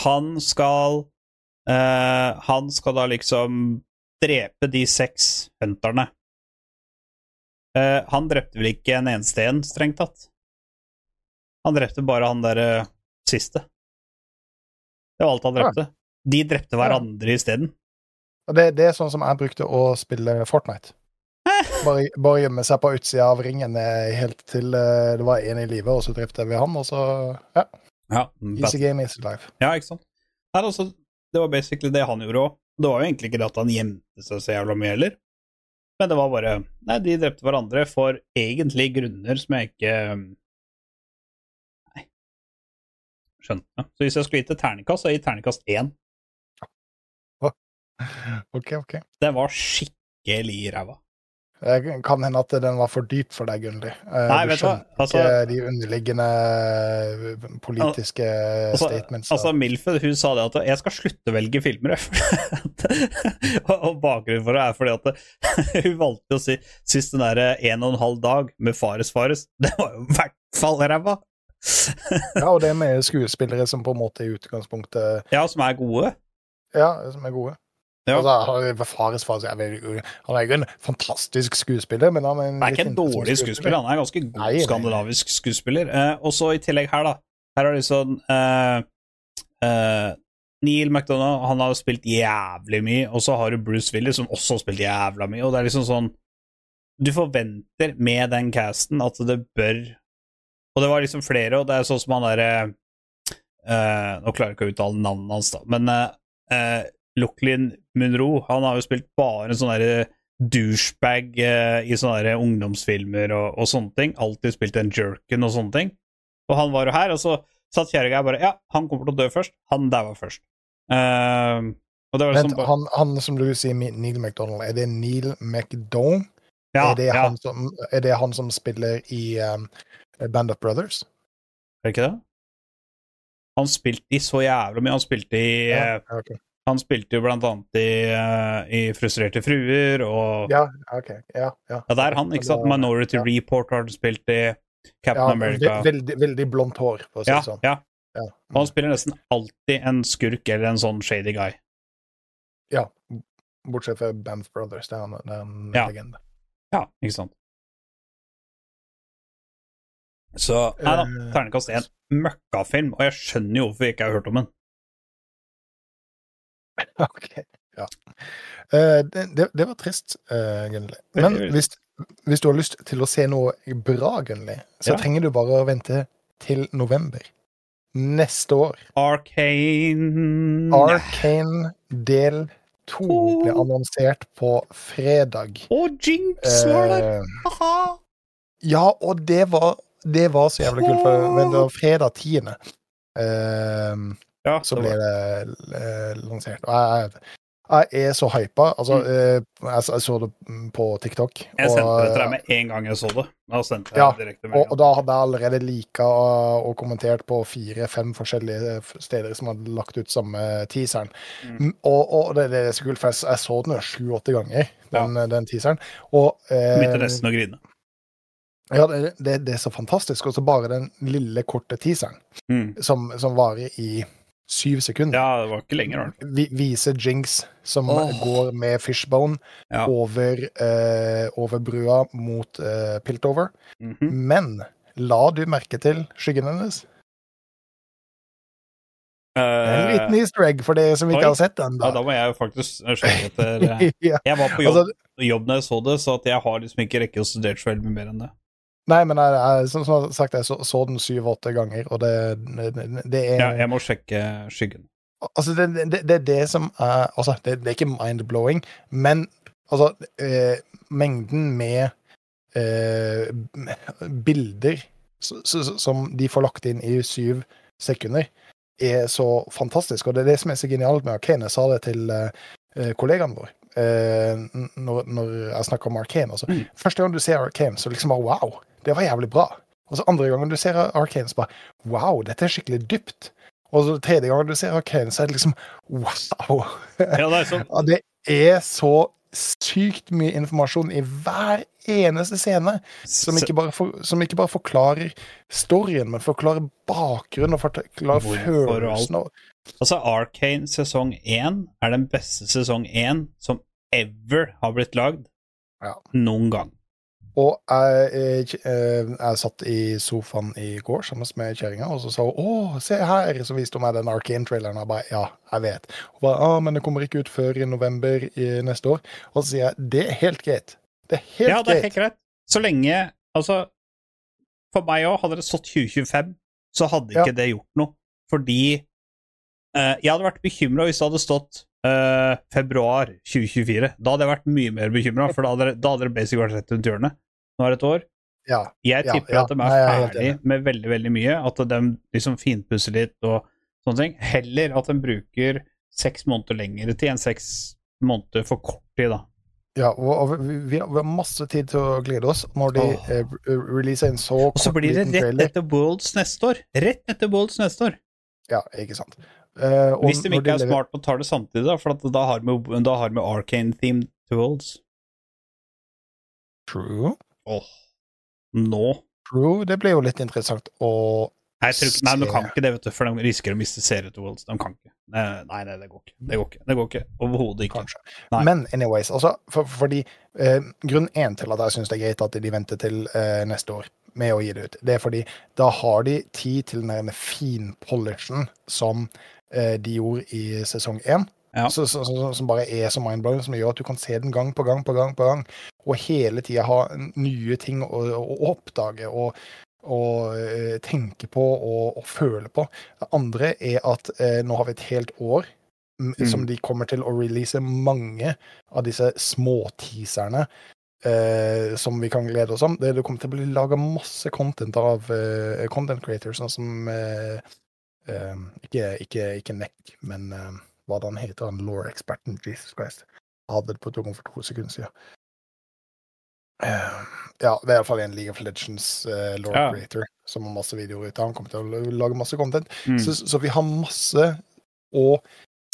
han skal uh, Han skal da liksom drepe de seks hunterne. Uh, han drepte vel ikke en eneste en, strengt tatt? Han drepte bare han derre siste. Det var alt han drepte. De drepte hverandre isteden. Og det, det er sånn som jeg brukte å spille Fortnite. Bare, bare gjemme seg på utsida av ringen eh, helt til uh, det var en i live, og så drepte vi han, og så Ja. Ja, Easy game, easy life. Ja, ikke sant? Nei, altså, det var basically det han gjorde òg. Det var jo egentlig ikke det at han gjemte seg så jævla mye heller. Men det var bare Nei, de drepte hverandre for egentlig grunner som jeg ikke Nei. Skjønte. Så hvis jeg skulle gitt et terningkast, så hadde jeg gitt terningkast én. OK, OK. Den var skikkelig ræva. Det kan hende at den var for dyp for deg, Gunnli. Eh, Nei, du skjønte Altså- ikke de underliggende eh, politiske Altså, statements. altså Milfed hun sa det at jeg skal slutte å velge filmer. og, bakgrunnen for det er fordi at hun valgte å si sist den der en og en halv dag med Fares Fares. Det var jo i hvert fall ræva! ja, og det med skuespillere som på en måte i utgangspunktet Ja, som er gode. Ja, som er gode. Ja. Altså, han- Fares er veldig- han er jo en fantastisk skuespiller, men han er en er ikke en dårlig skuespiller, han er en ganske god Nei, nei. skandinavisk skuespiller. Eh, og så i tillegg her, da. Her er det sånn eh, eh, Neil McDonagh han har jo spilt jævlig mye, og så har du Bruce Willis som også har spilt jævla mye, og det er liksom sånn Du forventer med den casten at det bør Og det var liksom flere, og det er sånn som han derre eh, Nå klarer jeg ikke å uttale navnet hans, da, men eh, eh, Lochlin Munro, han har jo spilt bare en sånn derre douchebag eh, i sånne der ungdomsfilmer og, og sånne ting. Alltid spilt en jerken og sånne ting. Og han var jo her, og så satt kjerringa her bare Ja, han kommer til å dø først. Han daua først. Uh, og det var Vent, bare- han, han som du sier, Neil McDonald, er det Neil McDonald? ja, er, det ja. han som, er det han som spiller i um, Band of Brothers? Er det ikke det? Han spilte i så jævla mye. Han spilte i Ja, eh, ja, ok. Han spilte jo blant annet i, eh, i Frustrerte fruer og Ja, ok. Ja, ja. Ja, det er han, ikke sant? Minority ja. Report har han spilt i. Captain Ja, America. veldig, veldig blondt hår, for å si Ja, det sånn. ja. Ja. Og han spiller nesten alltid en skurk eller en sånn shady guy. ja. Bortsett fra Banff Brothers, det er er en Ja. legende. Ja, ikke sant. Så Nei da, Eh, terningkast én. Møkkafilm. Og jeg skjønner jo hvorfor jeg ikke har hørt om den. Ok, ja. Eh, det, det, det var trist, uh, Gunnli. Men hvis, hvis du har lyst til å se noe bra, Gunnli, så Ja. trenger du bare å vente til november. Neste år. Arcane Arcane del to To. ble annonsert på fredag. Og Jinx var der! Aha. Ja, og det var, det var så jævlig kult, for men det var fredag 10. Eh, Ja, så det ble det eh, lansert. Og jeg, jeg er så hypa. Altså, Mm. eh, jeg, jeg så det på TikTok. Jeg sendte og, det til deg med en gang jeg så det. Sendte jeg Ja, det direkte med og, og da hadde jeg allerede lika og, og kommentert på fire-fem forskjellige steder som hadde lagt ut samme teaseren. Mm. Mm, Og, det, det er så kult, for jeg, så den jo sju-åtte ganger, den, den teaseren. Og eh, Begynte nesten å grine. ja, det, det, det er så fantastisk. Og så bare den lille, korte teaseren Mm. som, som varer i syv sekunder. Ja, det var ikke lenger, da. vi, viser Jinx som oh. går med fishbone Ja. over, eh, over brua mot eh, Piltover. Mhm. Men la du merke til skyggen hennes? En liten Eh, easter egg for dere som ikke oi. har sett den. ja, da. da må jeg jo faktisk sjekke etter eh, ja. Jeg var på jobb, Altså, jobb når jeg så det, så jeg har liksom ikke rekke å studere så veldig mye mer enn det. Nei, men jeg, jeg, som som sagt, jeg så, så den syv-åtte ganger, og det, det, det er Ja, jeg må sjekke skyggen. Altså, det, det, det er det som er Altså, det, er ikke mind-blowing, men altså eh, Mengden med eh, bilder som de får lagt inn i syv sekunder, er så fantastisk. Og det er det som er så genialt med Arkane. Jeg sa det til eh, kollegaen vår når, når jeg snakker om Arkane. Altså, Mm. Første gang du ser Arkane, så liksom bare wow, det var jævlig bra. Og så andre gangen du ser Arkane, så bare wow, dette er skikkelig dypt. Og så tredje gangen du ser Arkane, så er det liksom wow. Ja, det er sånn Ja, det er så sykt mye informasjon i hver eneste scene som ikke bare, for, som ikke bare forklarer storyen, men forklarer bakgrunnen og forklarer Hvorfor følelsen. og- Altså, Arcane sesong 1 er den beste sesong 1 som ever har blitt lagd Ja. noen gang. Og jeg, jeg, eh, jeg satt i sofaen i går sammen med kjerringa, og så sa hun 'Å, se her', så viste hun meg den Arcane-traileren. Jeg bare 'Ja, jeg vet'. Hun bare 'Å, men det kommer ikke ut før i november i neste år'. Og så sier jeg 'Det er helt greit'. Det er helt ja, det er helt greit. Så lenge Altså, for meg òg, hadde det stått 2025, så hadde Ja. ikke det gjort noe. Fordi eh, jeg hadde vært bekymra hvis det hadde stått uh, februar 2024. Da hadde jeg vært mye mer bekymra, for da hadde, da hadde det basic vært rett rundt hjørnet. Nå er det et år. Ja. Jeg tipper ja. at de er Nei, er ferdig med veldig veldig mye. At de liksom finpusser litt og sånne ting. Heller at de bruker seks måneder lengre tid enn seks måneder for kort tid, da. Ja, og, vi, vi har masse tid til å glede oss når de oh. eh, releaser en så Og så blir det rett etter Worlds neste år. Rett etter Worlds neste år. Ja, ikke sant. Og Hvis de ikke ikke er lever- smart og tar det samtidig, da. For da har vi, da har vi Arcane-themed Worlds. True. Åh. Nå True. Det blir jo litt interessant å Nei, ikke, nei, du kan ikke det, vet du, for de risikerer å miste serie til Worlds. De kan ikke. Nei, nei, nei, det går ikke. Det går ikke. Det går ikke. Overhodet ikke. Men anyways, altså, for, fordi eh, Grunn én til at jeg syns det er greit at de venter til eh, neste år med å gi det ut, det er fordi da har de tid til den der finpolishen som de gjorde i sesong én. Ja. Så, så, så, som bare er så mindblowing, som gjør at du kan se den gang på gang på gang, på gang og hele tida ha nye ting å, å oppdage og, og eh, tenke på og, og føle på. Det andre er at eh, nå har vi et helt år Mm. som de kommer til å release mange av disse småteaserne Uh, som vi kan glede oss om. Det, det kommer til å bli laga masse content av eh, content creators, sånn som eh, eh, ikke, ikke, ikke Neck, men eh, hva da han heter, han law-eksperten, Jesus Christ. Jeg hadde det på tunga for to sekunder siden. Uh, Ja, det er iallfall en League of Legends uh, law Ja. Creator som har masse videoer ute. Han kommer til å lage masse content. Mm. Så, så vi har masse å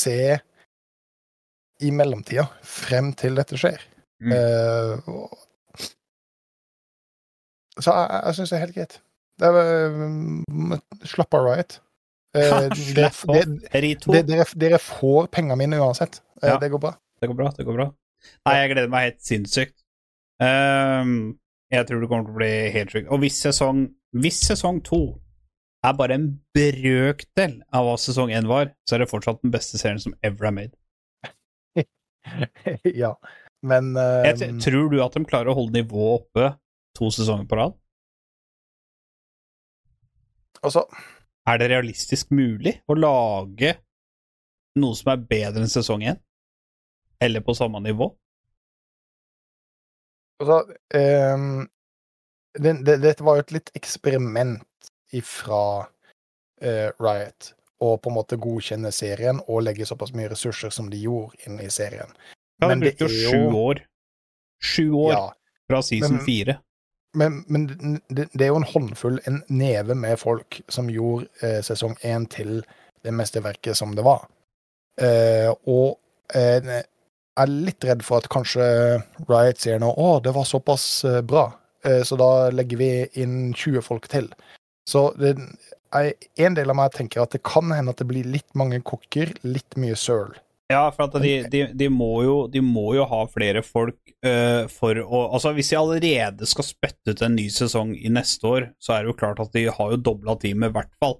se i mellomtida, frem til dette skjer. Mm. Uh, og- så jeg, jeg syns det er helt greit. Det er, mm, slapp av, Riot. Eh, dere, dere, dere, dere, dere får pengene mine uansett. Eh, Ja. Det går bra. Det går bra, det går bra. Nei, jeg gleder meg helt sinnssykt. Um, jeg tror det kommer til å bli helt sjukt. Og hvis sesong, hvis sesong to er bare en brøkdel av hva sesong én var, så er det fortsatt den beste serien som ever er made. ja. Men eh, Jeg, tror du at de klarer å holde nivået oppe to sesonger på rad? altså, Er det realistisk mulig å lage noe som er bedre enn sesong én? Eller på samme nivå? altså um, det, det, Dette var jo et litt eksperiment ifra uh, Riot å på en måte godkjenne serien og legge såpass mye ressurser som de gjorde inn i serien. Ja, Men det det brukte jo sju år. Sju år Ja, fra season fire. Men, men det, det er jo en håndfull, en neve med folk, som gjorde eh, sesong én til det mesterverket som det var. Eh, og eh, jeg er litt redd for at kanskje Riot sier nå å, det var såpass eh, bra, eh, så da legger vi inn 20 folk til. Så det en del av meg tenker at det kan hende at det blir litt mange kokker, litt mye søl. Ja, for de, de, de, må jo, de må jo ha flere folk uh, for å Altså, hvis de allerede skal spytte ut en ny sesong i neste år, så er det jo klart at de har jo dobla teamet, i hvert fall.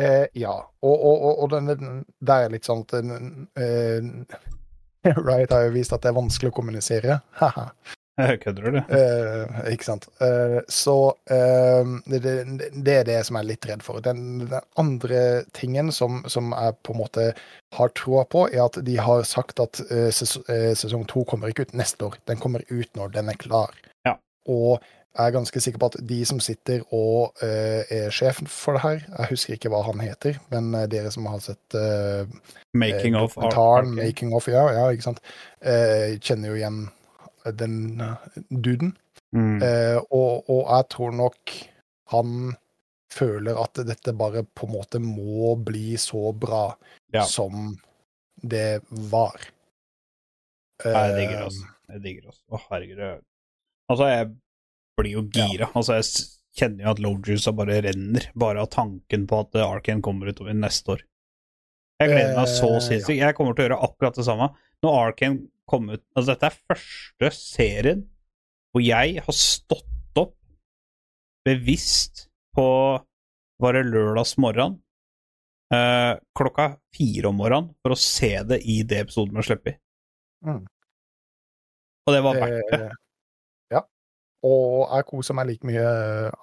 Eh, ja, og, og, og, og den, der er litt sånn at eh, Riot har jo vist at det er vanskelig å kommunisere. Kødder du? Eh, ikke sant. Eh, så eh, det, det, er det som jeg er litt redd for. Den, den andre tingen som, som jeg på en måte har troa på, er at de har sagt at eh, ses, eh, sesong to kommer ikke ut neste år. Den kommer ut når den er klar. Ja. Og jeg er ganske sikker på at de som sitter og eh, er sjefen for det her Jeg husker ikke hva han heter, men dere som har sett Making of Art. Making of, ja, ja, ikke sant. Kjenner jo igjen den eh, duden. Mm. Eh, og, og jeg tror nok han føler at dette bare på en måte må bli så bra Ja. som det var. Jeg digger Eh, altså. Jeg digger oss. altså. Å, herregud. Altså, jeg blir jo gira. Altså, jeg kjenner jo at Lojuice bare renner, bare av tanken på at Arkane kommer utover neste år. Jeg gleder meg så Eh, sinnssykt. Jeg kommer til å gjøre akkurat det samme. Når Arkane kom ut Altså, dette er første serien hvor jeg har stått opp bevisst på Var det lørdags morgen? Eh, klokka fire om morgenen for å se det i det episoden man slipper i. Mm. Og det var verdt det. eh, ja. Og jeg koser meg like mye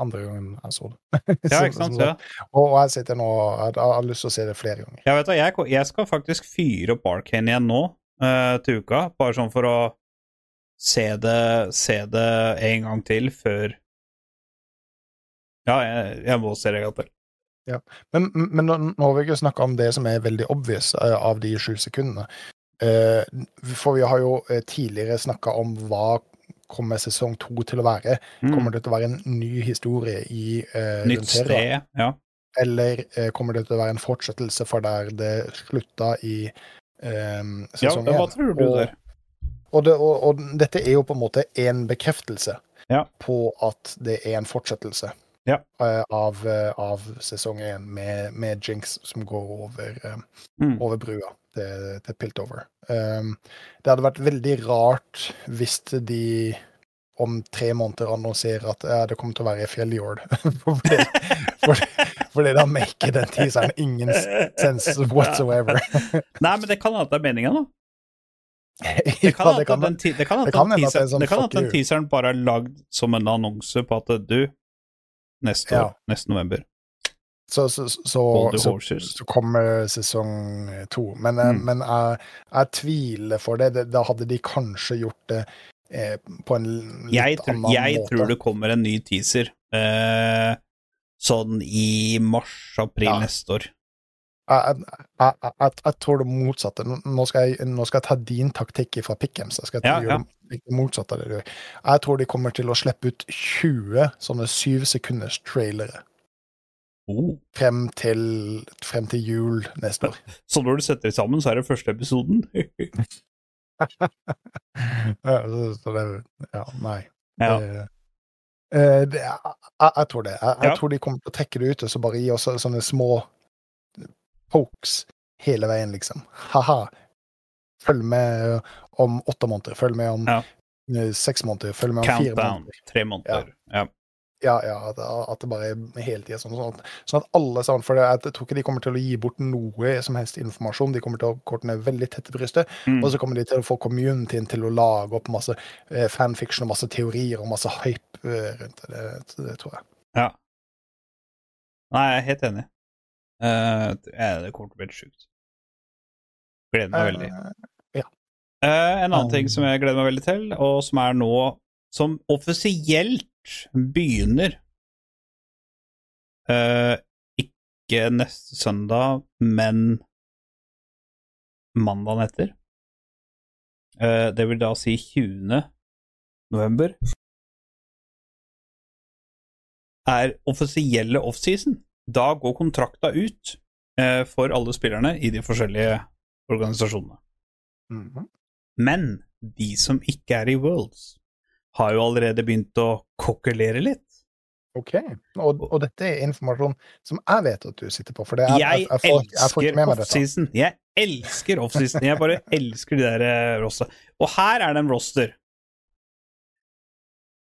andre gangen jeg så det. Ja, ikke sant? Ja. Og jeg sitter nå Jeg jeg har lyst til å se det flere ganger. Jeg vet jeg, jeg skal faktisk fyre opp Arkane igjen nå eh, til uka, bare sånn for å se det, se det en gang til før Ja, jeg, jeg må se det en gang til. Men, men nå, vi ikke snakka om det som er veldig obvious eh, av de sju sekundene. Eh, for vi har jo eh, tidligere snakka om hva kommer sesong to til å være. Mm. Kommer det til å være en ny historie i uh, Nytt sted, ja. Eller uh, kommer det til å være en fortsettelse for der det slutta i eh, Ja, sesong hva tror du Og- der? Og, det, og, og dette er jo på en måte en bekreftelse Ja. på at det er en fortsettelse Ja. eh, av, eh, av sesong én, med, med Jinx som går over, eh, Mm. over brua til, til Piltover. Um, det hadde vært veldig rart hvis de om tre måneder annonserer at ja, det kommer til å være i Fjelljord. fordi, fordi, da maker den teaseren ingen sense whatsoever. Nei, men det kan hende det er meninga, da. Det kan hende ja, at at sånn at den teaseren bare er lagd som en annonse på at du Neste Ja. år, neste november. så, så, så, så, kommer sesong to. Men, eh, Mm. men jeg, jeg tviler for det. Da hadde de kanskje gjort det eh, på en litt Jeg, tror- annen jeg måte. tror det kommer en ny teaser eh, sånn i mars-april Ja. neste år. Jeg, jeg, jeg, jeg, tror det motsatte. Nå- skal, nå skal jeg ta din taktikk fra Pickhams. Jeg skal Ja, gjøre det motsatte av det du gjør. Jeg tror de kommer til å slippe ut 20 sånne syv sekunders trailere Oh. frem til, frem til jul neste år. Så når du setter det sammen, så er det første episoden? Ja, så, det Ja, nei. ja. Det, det, jeg, jeg tror det. Jeg, jeg Ja. tror de kommer til å trekke det ut og så bare gi oss sånne små pokes hele veien, liksom. Ha-ha. Følg med om åtte måneder. Følg med om Ja. eh, seks måneder. Følg med om fire Countdown. måneder. Tre måneder. Ja. Ja, ja, at, at det bare er hele tida sånn, sånn, at, sånn at alle sammen For jeg tror ikke de kommer til å gi bort noe som helst informasjon. De kommer til å korte ned veldig tett i brystet. Mm. Og så kommer de til å få communityen til å lage opp masse eh, fanfiction og masse teorier og masse hype eh, rundt det. Det, det tror jeg. ja. Nei, jeg er helt enig. Uh, det- det kommer til å bli sjukt. Gleder meg veldig. Uh, ja. uh, en annen Um. ting som jeg gleder meg veldig til, og som er nå Som offisielt begynner uh, Ikke neste søndag, men mandagen etter. Uh, det vil da si 20. november. Er offisielle offseason. Da går kontrakta ut eh, for alle spillerne i de forskjellige organisasjonene. mhm. Men de som ikke er i Worlds, har jo allerede begynt å kokkelere litt. OK. Og, og dette er informasjon som jeg vet at du sitter på. For det er, Jeg får, jeg får ikke med meg dette. Jeg elsker offseason. Jeg bare elsker de der eh, roster. Og her er det en roster.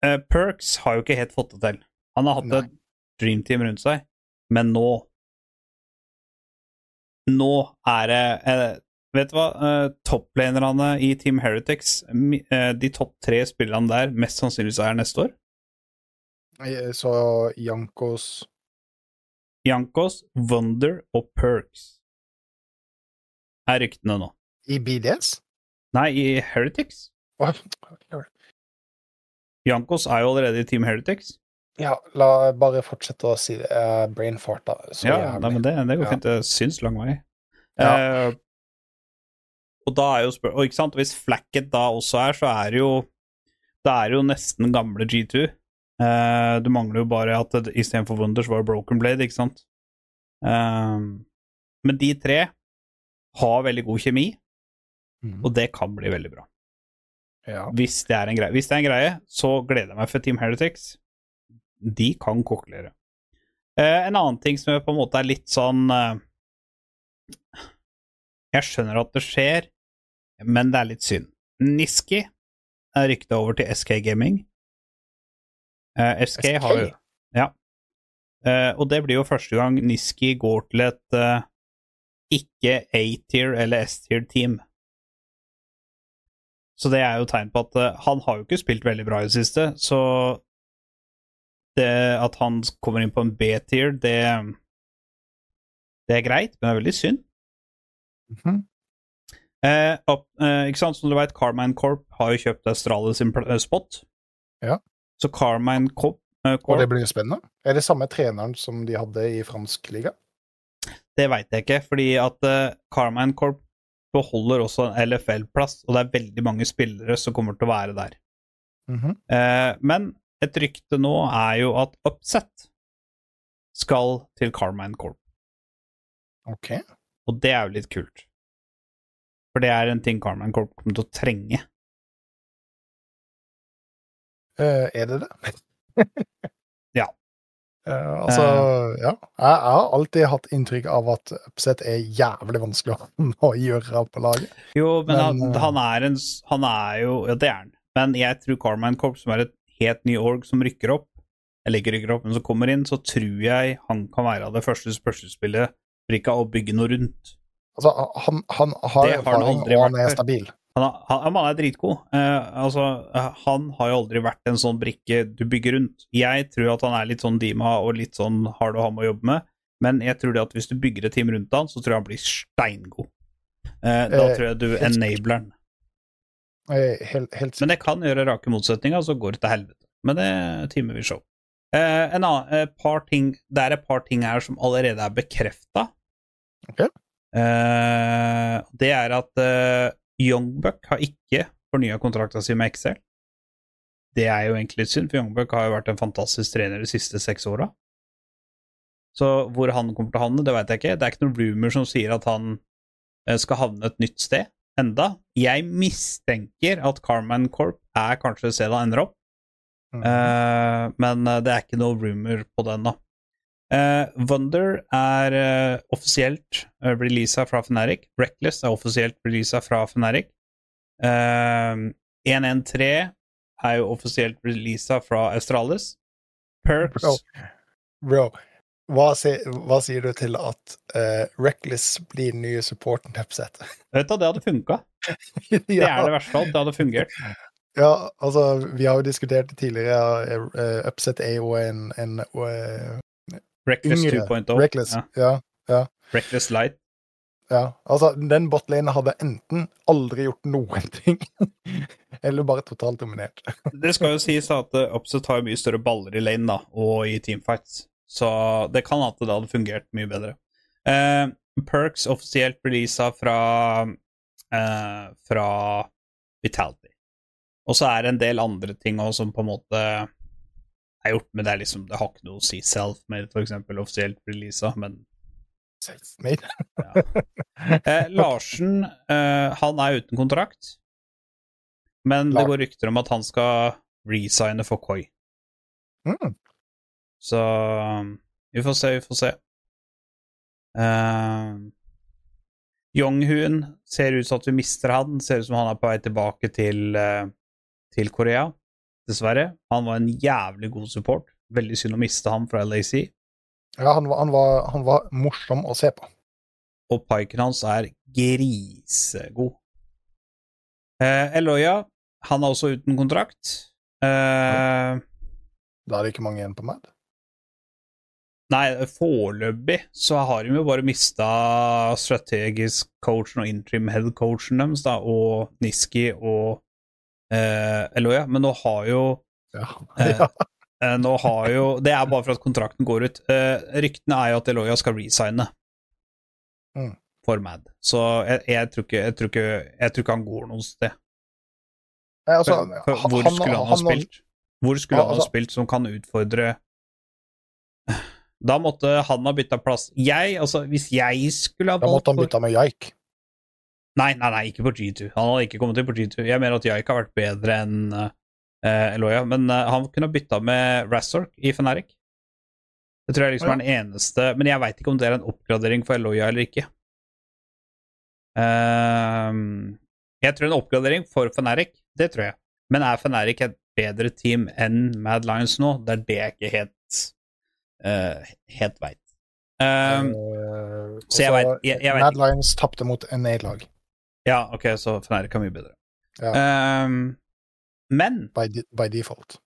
Uh, Perks har jo ikke helt fått det til. Han har hatt Nei. et dreamteam rundt seg, men nå Nå er det eh, Vet du hva? Uh, Topplanerne i Team Heretics, eh, de topp tre spillerne der, mest sannsynligvis er neste år. Så Jankos Jankos, Wonder og Perks er ryktene nå. i BDS? Nei, i Heretics. Jankos er jo allerede i Team Heretics. Ja, la bare fortsette å si det. Uh, Brainfart, da. Så Ja, nei, men det, det går Ja. fint. Det syns lang vei. Ja. Eh, og da er jo spør Og ikke sant, hvis Flacket da også er, så er det jo Det er jo nesten gamle G2. Eh, det mangler jo bare at istedenfor Wonders var det Broken Blade, ikke sant? Eh, men de tre har veldig god kjemi, mm. og det kan bli veldig bra. ja. Hvis det er en greie. Hvis det er en greie, så gleder jeg meg for Team Heretics. De kan kokkelere. Eh, en annen ting som på en måte er litt sånn eh, Jeg skjønner at det skjer, men det er litt synd. Niski er rykta over til SK Gaming. Uh, SK, SK? har jo Ja. Uh, og det blir jo første gang Niski går til et uh, ikke A-tier eller S-tier-team. Så det er jo tegn på at eh, han har jo ikke spilt veldig bra i det siste, så det at han kommer inn på en B-tier, det Det er greit, men det er veldig synd. Mhm. Eh, opp, eh, ikke sant, som du vet, Carmine Corp har jo kjøpt Astralis sin eh, spot. Ja. Så Carmine Corp, eh, Og det blir jo spennende. Er det samme treneren som de hadde i fransk liga? Det veit jeg ikke, fordi at uh, Carmine Corp beholder også en LFL-plass, og det er veldig mange spillere som kommer til å være der. Mhm. Eh, men et rykte nå er jo at Upset skal til Carmine Corp, OK. og det er jo litt kult. For det er en ting Corp kommer til å trenge. Uh, er det det? Ja. Uh, altså, ja. Jeg, jeg har alltid hatt inntrykk av at Upset er jævlig vanskelig å, gjøre på laget. Jo, men, Men, han, han er en Han er jo Ja, det er han. Men jeg tror Carmine Corp, som er et helt ny org som rykker opp, eller ikke rykker opp, men som kommer inn, så tror jeg han kan være av det første spørsmålsspillet for ikke å bygge noe rundt. Altså, han, han har har han erfaring, aldri og han er stabil. Han, han, han er dritgod. Uh, altså, eh, han har jo aldri vært en sånn brikke du bygger rundt. Jeg tror at han er litt sånn Dima og litt sånn hard å ha med å jobbe med, men jeg tror det at hvis du bygger et team rundt han, så tror jeg han blir steingod. Uh, da Eh, tror jeg du helt enabler han. Eh, Helt, helt Men det kan gjøre rake motsetninger, så går det til helvete. Men det timer vi show. Eh, en annen, et par ting, det er et par ting her som allerede er bekrefta. Ok. Eh, det er at uh, Youngbuck har ikke fornya kontrakta si med Excel. Det er jo egentlig synd, for Youngbuck har jo vært en fantastisk trener de siste seks åra. Så hvor han kommer til å havne, det veit jeg ikke. Det er ikke noen rumor som sier at han eh, skal havne et nytt sted enda. Jeg mistenker at Carman Corp er kanskje et sted han ender opp, Mm. Uh, men eh, det er ikke noe rumor på den, da. Eh, Wonder er uh, offisielt uh, releasa fra Fnatic. Reckless er offisielt releasa fra Fnatic. Uh, 113 er jo offisielt releasa fra Australis. Perks Bro. Bro, hva, sier- hva sier du til at eh, Reckless blir den nye supporten til Upset? Vet du, det hadde funka. Det er det verste av alt. Det hadde fungert. Ja, altså, vi har jo diskutert det tidligere. eh, Upset er jo en, en eh, Reckless 2.0. Reckless. Ja. Ja. Reckless Light. ja. Altså, den botlane hadde enten aldri gjort noen ting, eller bare totalt dominert. Det skal jo sies at uh, Upset har mye større baller i lane da, og i teamfights, så det kan at det hadde fungert mye bedre. Uh, Perks offisielt releasa fra uh, fra Vitality. Og så er det en del andre ting også som på en måte er gjort, men det er liksom, det har ikke noe å si. Self-made, for eksempel, offisielt releasa, men Self-made. Eh, Larsen, eh, han er uten kontrakt. Men det går rykter om at han skal resigne for Koi. Mm. Så um, vi får se, vi får se. Uh, Yonghun ser ut som at vi mister han. Ser ut som han er på vei tilbake til, uh, til Korea. Dessverre. Han var en jævlig god support. Veldig synd å miste ham fra LAC. Ja, han var, han, var, han var morsom å se på. og piken hans er grisegod. Eh, Eloya, han er også uten kontrakt. Eh, Da er det ikke mange igjen på Mad. nei, foreløpig så har de jo bare mista strategisk coachen og interim head coachen deres, da, og Niski og eh, Eloya, men nå har jo Ja. Eh, ja. eh, Nå har jo Det er bare for at kontrakten går ut. Eh, ryktene er jo at Eloya skal resigne Mm. for Mad, så jeg, jeg, tror ikke, jeg, tror ikke, jeg tror ikke han går noe sted. Nei, altså, For, for, hvor han- skulle han, ha spilt? Hvor skulle han ha altså- spilt som kan utfordre Da måtte han ha bytta plass. Jeg, altså, hvis jeg skulle ha Da måtte han bytta med Jaik. Nei, nei, nei, ikke på G2. Han hadde ikke kommet inn på G2. Jeg mener at Jaik har vært bedre enn uh, Eloya, men uh, han kunne ha bytta med Razork i Feneric. Det tror jeg liksom er den eneste Men jeg veit ikke om det er en oppgradering for Eloya eller ikke. Uh, jeg tror en oppgradering for Feneric, det tror jeg. Men er Feneric et bedre team enn Mad Lions nå? Det er det jeg ikke helt uh, helt veit. Ehm, uh, så jeg vet- jeg- jeg vet Mad. Lions tapte mot NA-lag ja, ok, så Fnatic er mye bedre. Ja. Um, men by, de- by default.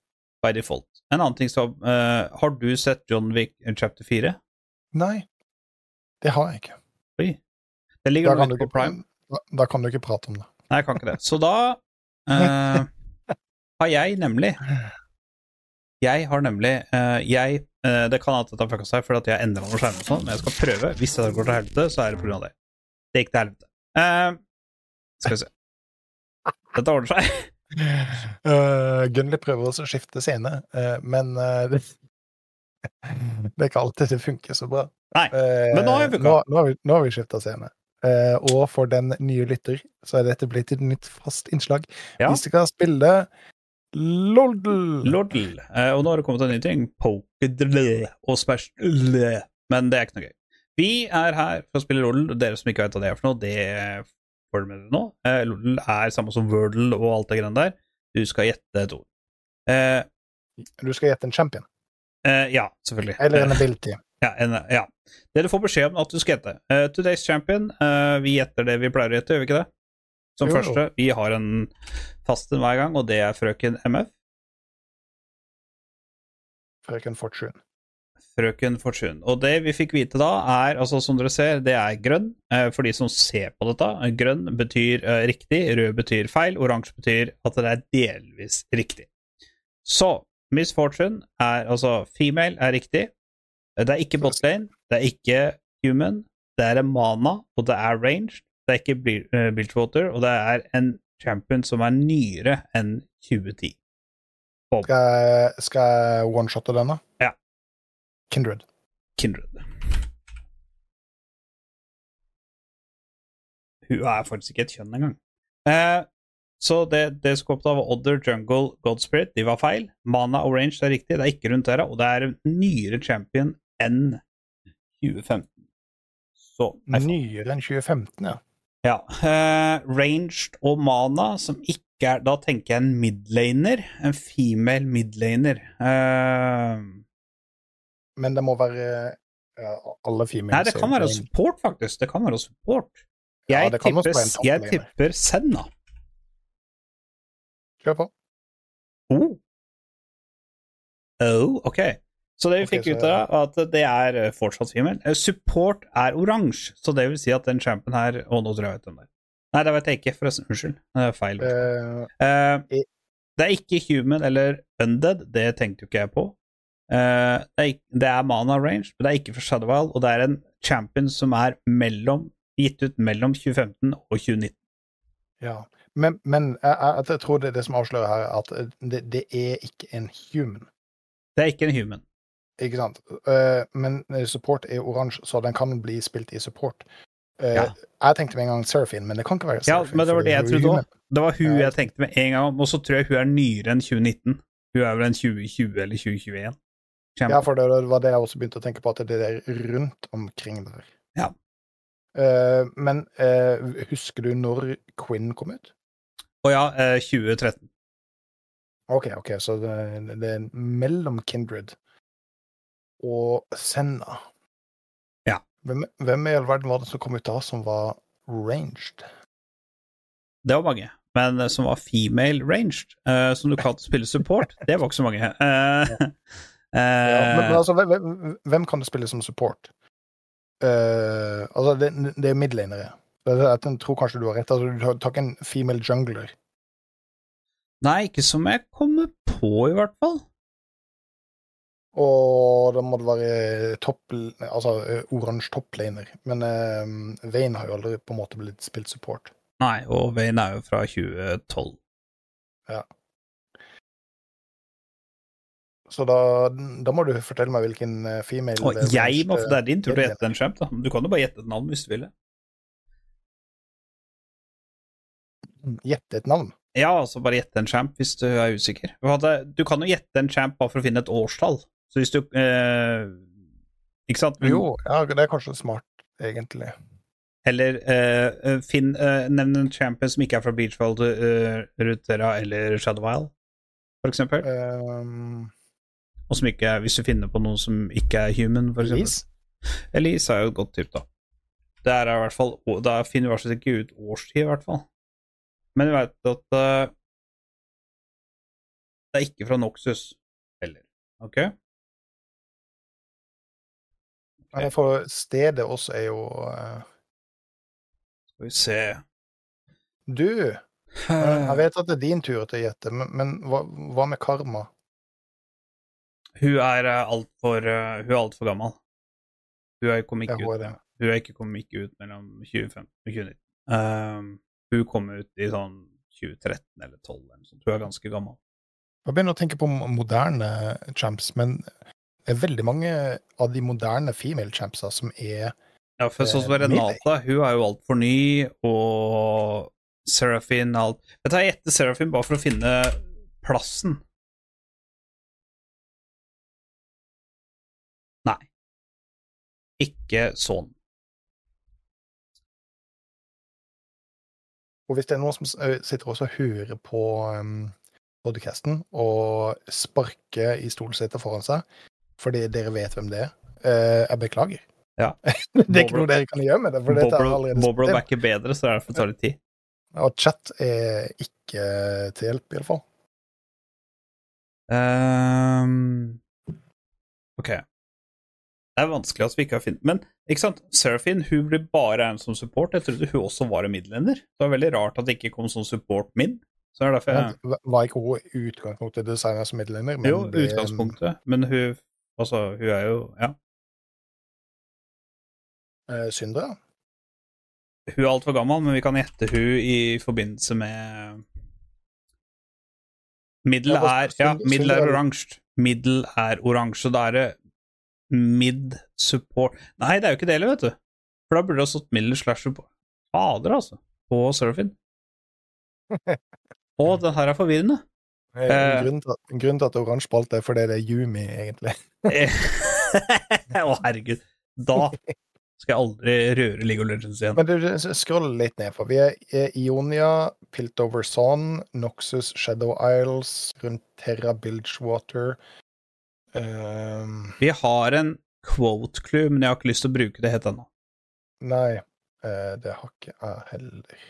by default En annen ting som uh, Har du sett John Wick chapter 4? Nei, det har jeg ikke. Oi. Det Da ligger nå du på Prime. da, da kan du ikke prate om det. Nei, jeg kan ikke det. Så da uh, har jeg nemlig Jeg har nemlig uh, Jeg eh, Det kan at dette fucka seg fordi at jeg endra noen skjermer og sånn, men jeg skal prøve. Hvis det går til helvete, så er det av det. Det gikk til helvete. Eh, skal vi se. Dette ordner seg. Uh, Gunnli prøver også å skifte scene, uh, men uh, det, det er ikke alltid det funker så bra. Nei, Eh, men nå har. Nå, nå har vi, nå har vi skifta scene. Uh, og for den nye lytter så er dette blitt et nytt fast innslag. Ja. Vi skal spille Lordl. Lordl. Uh, og nå har det kommet en ny ting. Pokedl og Smash L. Men det er ikke noe gøy. Vi er her for å spille Lordl. Dere som ikke vet hva det er for noe, det får med dere nå. Eh, Lordl er samme som Wordle og alt det greiene der. Du skal gjette et ord. Eh, Du skal gjette en champion. eh, ja, selvfølgelig. Eller en Eh, ability. ja, en, ja. Dere får beskjed om at du skal gjette. Eh, today's champion. eh, vi gjetter det vi pleier å gjette, gjør vi ikke det? Som Jo, jo. første. Vi har en fast en hver gang, og det er frøken MF. Frøken Fortune. Frøken Fortune. Og det vi fikk vite da, er altså som dere ser, det er grønn. Eh, for de som ser på dette. Grønn betyr eh, riktig, rød betyr feil, oransje betyr at det er delvis riktig. Så Miss Fortune er altså female er riktig. Eh, Det er ikke botlane, det er ikke human, det er mana, og det er range. Det er ikke Bil- eh, Bilgewater, og det er en champion som er nyere enn 2010. Skal jeg, skal jeg one-shotte da? Ja. Kindred. Kindred. Hun er faktisk ikke et kjønn engang. Eh, så det, det som kom var Other Jungle Godspirit. De var feil. Mana og Range er riktig, det er ikke rundt her, og det er en nyere champion enn 2015. Så. Nyere enn 2015, ja. Ja. eh, ranged og mana, som ikke er Da tenker jeg en midlaner. En female midlaner. Eh, Men det må være uh, alle females. Nei, det kan være support, faktisk. Det kan være support. Jeg, ja, tipper, jeg tipper Senna. Kjør på. Oh. oh, ok. Så det vi okay, fikk så- ut av at det er eh, fortsatt female. Eh, Support er oransje, så det vil si at den champen her Å, nå tror jeg vet hvem det er. Nei, det vet jeg ikke, forresten. Unnskyld. Det er feil. Uh, uh, det er ikke human eller undead, det tenkte jo ikke jeg på. Eh, det, er, det er mana range, men det er ikke for Shadowwall, og det er en champion som er mellom, gitt ut mellom 2015 og 2019. ja. Men, men jeg, jeg, tror det er det som avslører her, at det, det er ikke en human. Det er ikke en human. Ikke sant? Uh, men support er oransje, så den kan bli spilt i support. Uh, Ja. Jeg tenkte med en gang Seraphine, men det kan ikke være Ja, men det var det jeg er trodde òg. Det var hun jeg tenkte med en gang om, og så tror jeg hun er nyere enn 2019. Hun er vel en 2020 eller 2021. Champion. Ja, for det var det jeg også begynte å tenke på, at det er rundt omkring der. Ja. Uh, men uh, husker du når Quinn kom ut? Og ja, uh, 2013. OK, ok, så det, det er mellom Kindred og Senna. Ja. Hvem, hvem i all verden var det som kom ut da som var ranged? Det var mange. Men eh, som var female ranged, uh, som du kalte spille support, det var ikke så mange. Eh, Ja, men, men eh, altså, hvem- hvem, kan du spille som support? Uh, altså, det, det er midlanere. Jeg tror kanskje du har rett. Altså, du tar- ikke en female jungler. nei, ikke som jeg kommer på, i hvert fall. Og da må det være topp, altså eh, oransje topplaner. Men uh, Vayne har jo aldri på en måte blitt spilt support. Nei, og Vane er jo fra 2012. Så da, da må du fortelle meg hvilken eh, female Og jeg må, få det er din tur til å gjette en champ, da. Du kan jo bare gjette et navn hvis du vil. Gjette et navn. Ja, altså bare gjette en champ hvis du er usikker. Du kan jo gjette en champ bare for å finne et årstall. Så hvis du eh, Ikke sant? Men- Jo, ja, det er kanskje smart, egentlig. Eller eh, eh, finn, eh, nevn en champion som ikke er fra Beachfold, uh, Rutera eller Shadowwild, for eksempel. Um, Og som ikke er, hvis du finner på noen som ikke er human, eksempel. Elise? Elise er jo et godt typ da. Det er i hvert fall, Da finner vi fall ikke ut årstid, i hvert fall. Men vi vet at uh, det er ikke fra Noxus heller. Ok? Nei, For stedet også er jo uh... Skal vi se Du, jeg vet at det er din tur til å gjette, men, men hva, hva med karma? Hun er altfor uh, Hun er gammel. Hun kom ikke ut hun ikke, kommet ikke ut mellom 2015 og 2019. Um, hun kom ut i sånn 2013 eller 2012 eller noe sånt. Hun er ganske gammel. Jeg begynner å tenke på moderne champs, men det er veldig mange av de moderne female champsa som er Ja, for sånn som Eh, Renata, hun er jo altfor ny, og Serafin alt Vet du, Jeg gjetter Serafin bare for å finne plassen. Ikke sånn. Og hvis det er noen som sitter også og hører på um, podcasten og sparker i stolsetet foran seg fordi dere vet hvem det er, uh, jeg beklager. Ja. det er ikke noe dere kan gjøre med det. for dette er allerede system. backer bedre, så det er derfor det tar litt tid. Og chat er ikke til hjelp, iallfall. Um, ok. Det er vanskelig at vi ikke har funnet Men ikke sant? Serafin hun blir bare en som support. Jeg trodde hun også var en middelender. Det var veldig rart at det ikke kom som support min. Så er derfor jeg... Men, var ikke hun i utgangspunktet designa som middelender? jo, utgangspunktet. Men hun Altså, hun er jo Ja. Eh, Syndra? Hun er altfor gammel, men vi kan gjette hun i forbindelse med Middel er, ja, middel er oransje. Middel er oransje. Da er det mid support Nei, det er jo ikke det heller, vet du. For da burde det ha stått middel slash support. Fader, altså. På Surfin. Å, den her er forvirrende. Eh, Eh. til, at- grunnen til at det er oransje på alt, er fordi det er Yumi, egentlig. Å, herregud. Da skal jeg aldri røre League of Legends igjen. Men du, Skroll litt ned, for vi er Ionia, Piltover Son, Noxus, Shadow Isles, rundt Terra Bilgewater um, Vi har en quote clue, men jeg har ikke lyst til å bruke det helt ennå. Nei, uh, det har ikke jeg heller.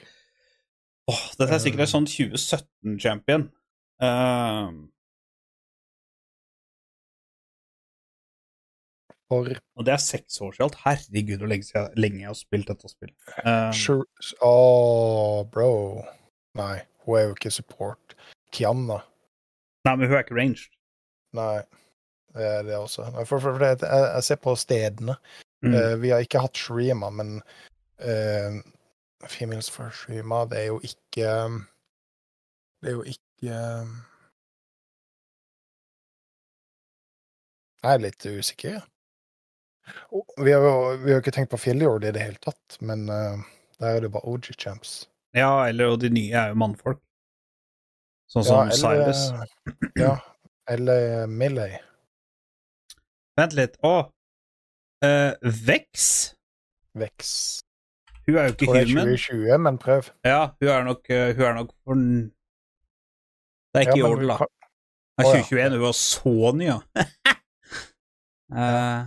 Åh, dette er sikkert en sånn 2017-champion. Ehm, For og det er seks år siden. Herregud, hvor lenge, lenge jeg har spilt dette spillet. Um, Sure Åh, bro. Nei, hun er jo ikke support. Kianna. Nei, men hun er ikke ranged. Nei, det er det også. For, for, for det, jeg, jeg ser på stedene. Mm. Uh, vi har ikke hatt Shrima, men uh, Females for Shrima, det er jo ikke Det er jo ikke Jeg er litt usikker. Og Vi har jo vi har ikke tenkt på Filiord i det hele tatt, men uh, der er det bare OG champs. Ja, eller og de nye er jo mannfolk. Sånn som Cyrus. ja, eller Milley. Vent litt. Å! Uh, Vex? Vex. Hun er jo ikke er human. 2020, men prøv. Ja, hun er nok, eh, hun er nok for Det er ikke Ja, i orden, da. kan- er 2021, hun var så ny, ja. Eh,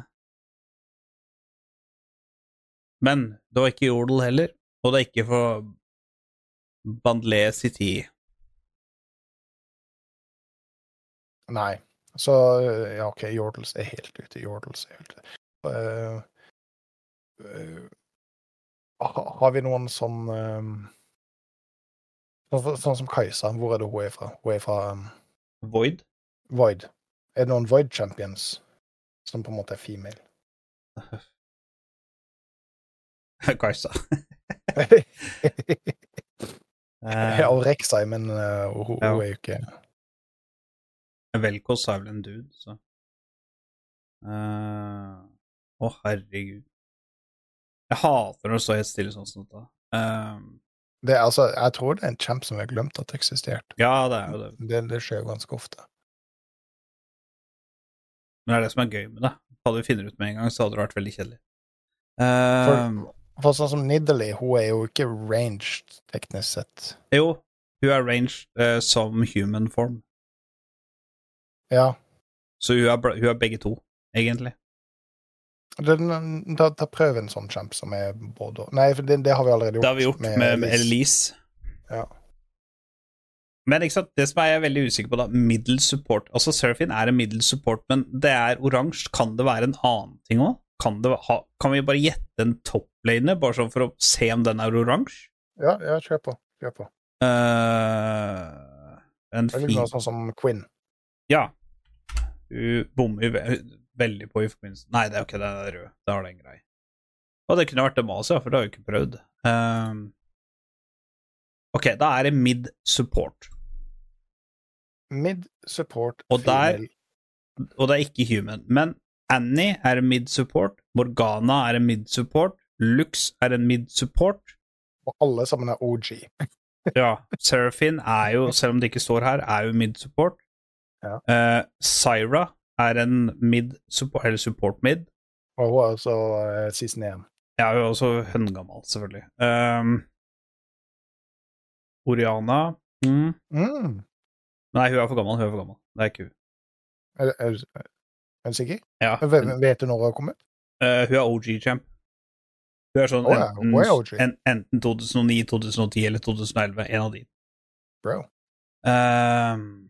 men det var ikke Jodel heller, og det er ikke for Bandlé City. Nei. Så ja, OK, Yordles er helt ute. Yordles er helt ute. Uh, uh, har vi noen sånn um, sånn, som Kajsa, hvor er det hun er fra? Hun er fra um, Void? Void. Er det noen Void Champions som på en måte er female? Kajsa. Ja, og Rek'Sai, men uh, hun, Ja. hun er jo ikke Velkos er vel en dude, så Eh, Å, herregud. Jeg hater når det står helt stille sånn som dette. Eh, det, er, altså, Jeg tror det er en champ som har glemt at eksisterte. ja, det er jo det. Det, det skjer jo ganske ofte. Men det er det som er gøy med det. Hadde vi funnet ut med en gang, så hadde det vært veldig kjedelig. Eh, For sånn som Nidalee, hun er jo ikke ranged, teknisk sett. jo, hun er ranged uh, som human form, Ja. så hun er, hun er begge to, egentlig. Da, da prøv en sånn champ som er både Nei, for det, det har vi allerede gjort. Det har vi gjort med, med Elise. Ja. Men ikke sant, det som er jeg veldig usikker på, da, middle support. Altså, Surfin er en middle support, men det er oransje. Kan det være en annen ting òg? Kan, kan vi bare gjette en topplaner, bare sånn for å se om den er oransje? Ja, ja, kjør på. Kjør på. Uh, en er fin sånn som Quinn. Ja. Hun bommer veldig på i forbindelse Nei, det er jo ikke den røde. Det har den grei. Og det kunne vært Demacia, for det har vi ikke prøvd. Um, ok, da er det mid support. Mid support Og der-. Og det er ikke human. Men Annie er en mid support. Morgana er en mid support. Lux er en mid support. Og alle sammen er OG. Ja, Seraphine er jo, selv om det ikke står her, er jo mid support. Ja. Eh, Syra er en mid support, eller support mid. Og hun er også uh, season 1. Ja, hun er også høngammal, selvfølgelig. Um, Oriana mm. Mm. Nei, hun er for gammel. Hun er for gammel. Det er ikke hun. Er, er, er du sikker? Ja, Vet, vet du når hun har kommet? Uh, hun er OG-champ. Hun er sånn oh, ja, enten, OG. en, enten 2009, 2010 eller 2011. En av de. Bro. Um,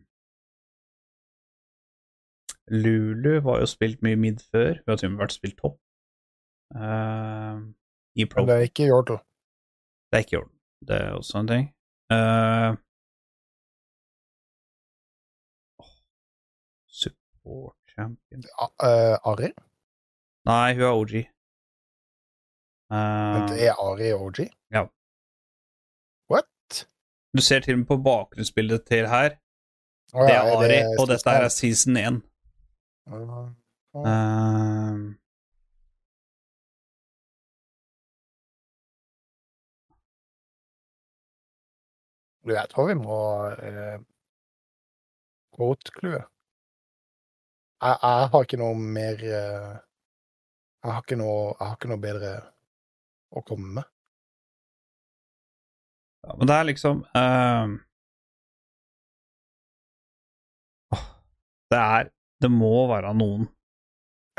Lulu var jo spilt mye mid før. Hun har til og med vært spilt topp. Uh, I pro. Men det er ikke Yordle. Det er ikke Yordle. Det er også en ting. Uh, support champion uh, Ari? Nei, hun er OG. Men det er Ari OG? Ja. What? Du ser til og med på bakgrunnsbildet til her. Det er Ari, og dette her? er season 1. Ehm, Du, jeg tror vi må eh, quote-klue. Jeg, jeg har ikke noe mer eh, jeg, har ikke noe, jeg har ikke noe bedre å komme med. ja, men det er liksom ehm, Det er Det må være noen.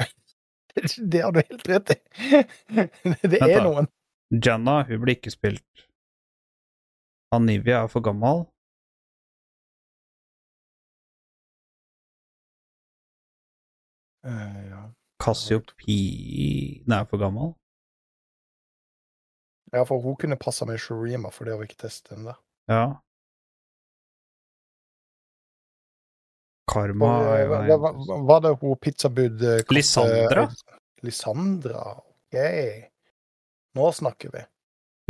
Det har du helt rett i. Det er Vent, noen. Janna, hun blir ikke spilt. Anivia er for gammel. Uh, ja. Cassiopeia er for gammel. ja, for hun kunne passa med Shurima, for det har vi ikke testet ennå. Ja. Karma Og, er eh, jo en- Var det hun pizzabud eh, Lisandra? Lisandra, ok. Nå snakker vi.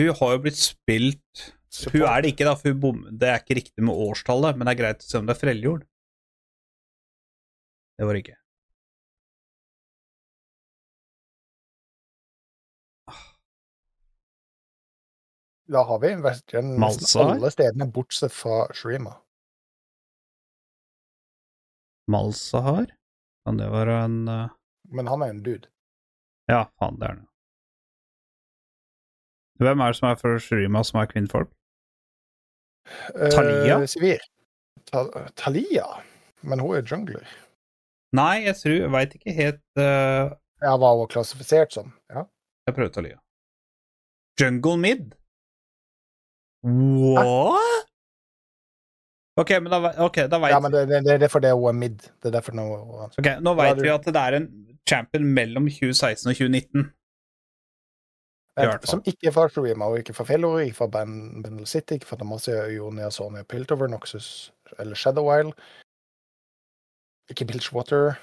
Hun har jo blitt spilt Hun er det ikke, da, for hun bom, det er ikke riktig med årstallet, men det er greit å se om det er foreldrejord. Det var det ikke. Da har vi nesten Malsar? alle stedene bortsett fra Shurima. Malsahar? Kan det være en uh... Men han er en dude. Ja, faen, det er det. Hvem er det som er fra Shurima, som er kvinnfolk? Talia? Eh, Sivir. Ta Talia? Men hun er jungler. Nei, jeg tror Jeg veit ikke helt uh... Ja, var hun klassifisert som? Ja. Jeg prøver Talia. Jungle Mid? What? Ok, men da, okay, ok, da veit ja, men det, det, det er fordi hun er mid. Det er derfor nå Ok, Nå veit vi at det er en champion mellom 2016 og 2019. I hvert fall. Som ikke er fra Shurima, og ikke fra Felor, ikke fra Ben- Bendel City, ikke fra Damasia, Ionia, Sonia, Piltover, Noxus eller Shadowile. Ikke Bilgewater.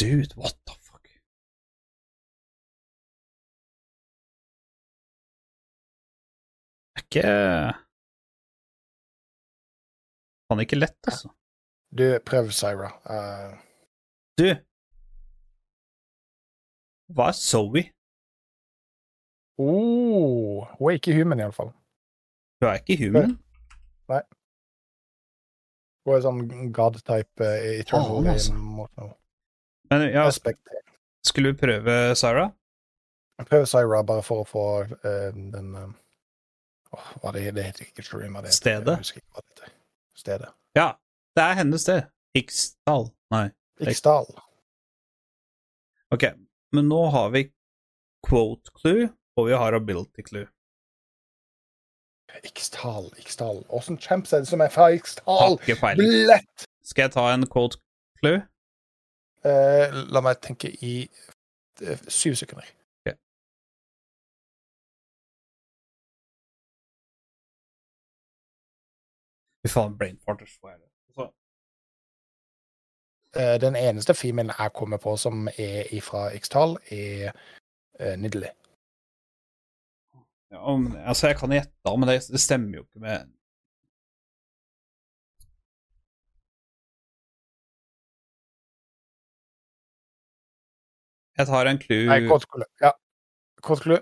Dude, what the fuck? Det er ikke Faen ikke lett, altså. Du, prøv Syra. Uh... Du Hva er Zoe? oh, hun er ikke human, iallfall. Hun er ikke human. Nei. Hun er sånn god-type uh, eternal oh, altså. Game. Men ja, Aspect. skulle vi prøve Syra? Prøver Syra bare for å få uh, den uh... åh, hva det, det heter ikke Shurima. Det Stedet? Jeg husker ikke hva det heter. Stedet. Ja, det er hennes sted. Iksdal. Nei. Iksdal. Ok, men nå har vi quote clue, og vi har ability clue. Iksdal, Iksdal. Åssen champs er det som er fra Iksdal? Lett! Skal jeg ta en quote clue? Eh, la meg tenke i eh, syv sekunder. Fy faen, brain farters får jeg det. Så, Eh, den eneste filmen jeg kommer på som er ifra Iksdal, er uh, Nidalee. ja, om, altså, jeg kan gjette, men det, det stemmer jo ikke med Jeg tar en clue. Nei, Kåtskole. Ja. Kort clue.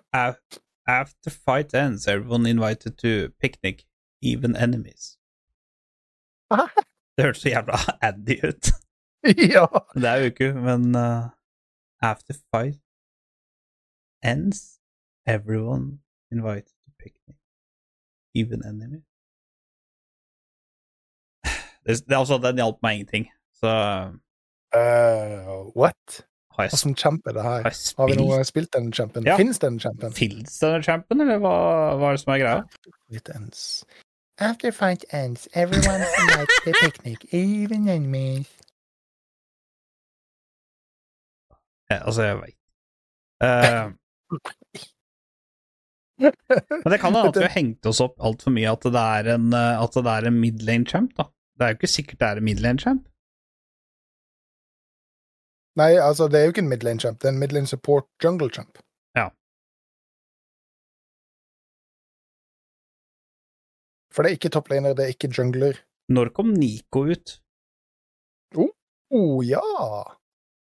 After fight ends, everyone invited to picnic, even enemies. Det hørtes så jævla Andy ut. ja. Det er jo ikke, men uh, after fight ends, everyone invited to picnic, even enemy. Det, det, er altså, den hjalp meg ingenting. Så uh, what? har jeg, champ er det her? har spilt? Har vi noe spilt den champen? Ja. Fins den champen? Fins den champen, eller hva, hva er det som er greia? It ends. After fight ends, everyone likes the picnic, even enemies. Ja, altså, jeg veit. uh, men det kan hende at vi har hengt oss opp altfor mye at det er en, eh, at det er en midlane champ, da. Det er jo ikke sikkert det er en midlane champ. Nei, altså, det er jo ikke en midlane champ, det er en midlane support jungle champ. For det er ikke toplaner, det er ikke jungler. Når kom Nico ut? Oh ja!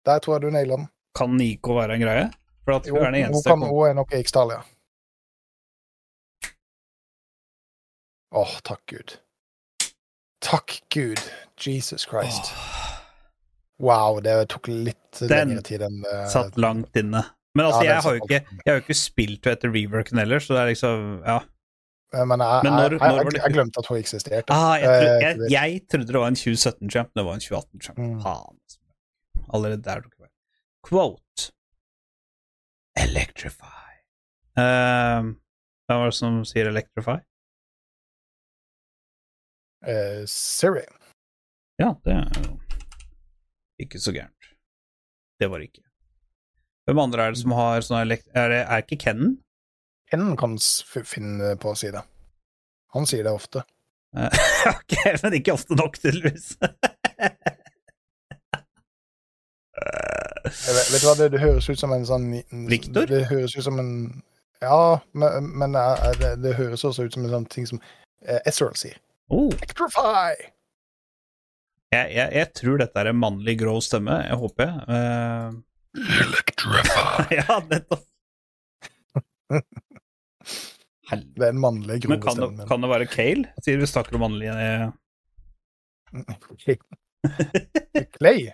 Der tror jeg du naila den. Kan Nico være en greie? For at Jo, hun er den hun, eneste kan, hun er nok i Ixtalia. Åh, takk Gud. Takk Gud. Jesus Christ. Wow, det tok litt Den lengre tid enn uh, Satt langt inne. Men altså, Ja, jeg, har ikke, jeg har jo ikke spilt etter reworken heller, så det er liksom Ja. Men jeg, Men når- jeg, jeg, jeg, jeg glemte at hun eksisterte. Ah, Eh, jeg, jeg trodde det var en 2017-champ, det var en 2018-champ. Mm. Altså. Allerede der tok jeg. Quote Electrify. Um, hvem var det som sier Electrify? Uh, Siri. Ja, det er jo ikke så gærent. Det var det ikke. Hvem andre er det som har sånn elekt... Er det er ikke Kennen? Enden kan finne på å si det. Han sier det ofte. Eh, ok, men ikke ofte nok, tydeligvis. Vet, vet du hva, det, det høres ut som en sånn Victor? Det høres ut som en Ja, men, men eh, det, det høres også ut som en sånn ting som eh, Ezreal sier. oh, Electrify! jeg, jeg, jeg tror dette er en mannlig grå stemme. Jeg håper jeg. Uh... Electrify. ja, nettopp. Helvete. Det er en mannlig Men grov kan det, kan det være Kale? Sier vi snakker om mannlige Clay.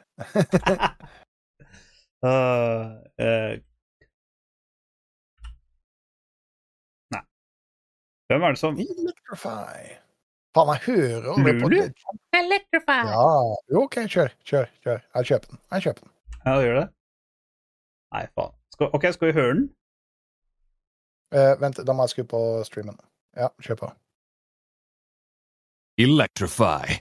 uh, uh, Nei. Hvem er det som Electrify. Faen, jeg hører om det på det. Ja. Jo, OK, kjør. Kjør. kjør. Jeg kjøper den. Jeg kjøper den. Ja, gjør det? Nei, faen. Skal, ok, skal vi høre den? Eh, vent, da må jeg skru på streamen. Ja, kjør på. Electrify.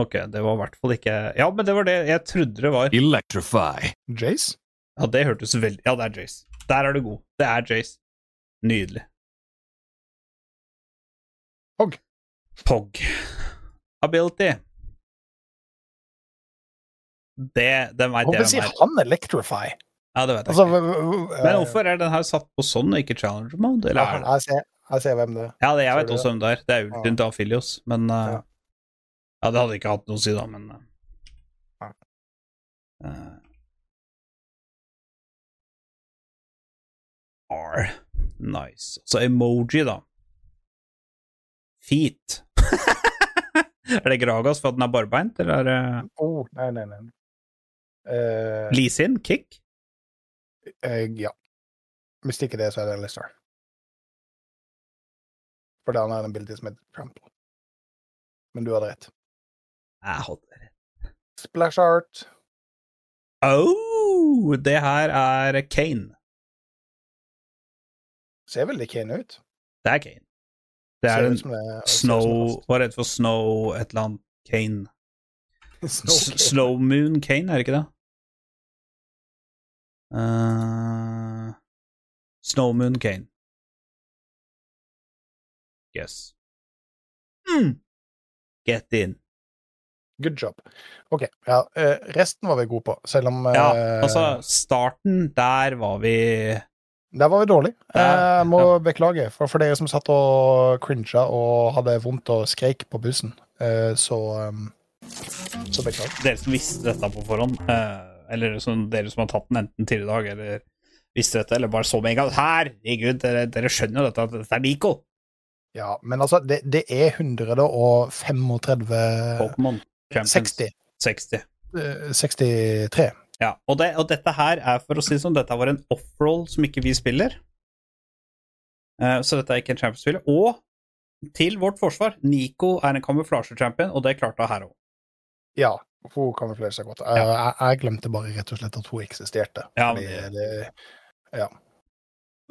Ok, det var i hvert fall ikke Ja, men det var det jeg trodde det var. Electrify. Jace? Ja, det hørtes veldig Ja, det er Jace. Der er du god. Det er Jace. Nydelig. Pog. Pog. Ability. Det, den veit jeg Hvorfor sier er. han Electrify? Ja, det vet jeg Altså, ikke. Men eh, hvorfor er den her satt på sånn og ikke challenger mode? Eller ja. Jeg ser, jeg ser hvem det er. Ja, det, jeg vet også hvem det er. Det er Ultin til Afilios, men uh, Ja. Ja, det hadde ikke hatt noe å si, da, men uh, uh, R. Nice. Så emoji, da. Feet. er det Gragas for at den er barbeint, eller er det Oh, nei, nei, nei. Uh, Lisin? Kick? Eh, ja. Hvis ikke det, så er det Lister. For det er en bilde som heter Trample. Men du hadde rett. Jeg hadde rett. Splash Art. Oh, det her er Kane. Ser veldig Kane ut. Det er Kane. Det er en det- Snow det er Var for Snow et eller annet Kane. Snow Slow Moon Kane, er det ikke det? Uh, Snow Moon Kane. Yes. Mm. Get in. Good job. OK. Ja, eh, resten var vi gode på, selv om eh, Ja, altså, starten, der var vi Der var vi dårlig. Jeg må ja. beklage. For, for dere som satt og cringa og hadde vondt og skreik på bussen, eh, så Så beklager. Dere som visste dette på forhånd, eh, eller som, dere som har tatt den enten tidligere i dag, eller visste dette, eller bare så med en gang Herregud, dere, dere skjønner jo dette, at dette er Nico! Ja, men altså, det, det er 135 Pokémon 60. 60. eh, 63. Ja, og, det, og dette her er, for å si det sånn, dette var en off-roll som ikke vi spiller. Uh, så dette er ikke en champion-spill. Og til vårt forsvar, Nico er en kamuflasje-champion, og det klarte hun her òg. Ja, hun kamuflerer seg godt. Eh, Jeg, jeg glemte bare rett og slett at hun eksisterte. Ja, Fordi men det,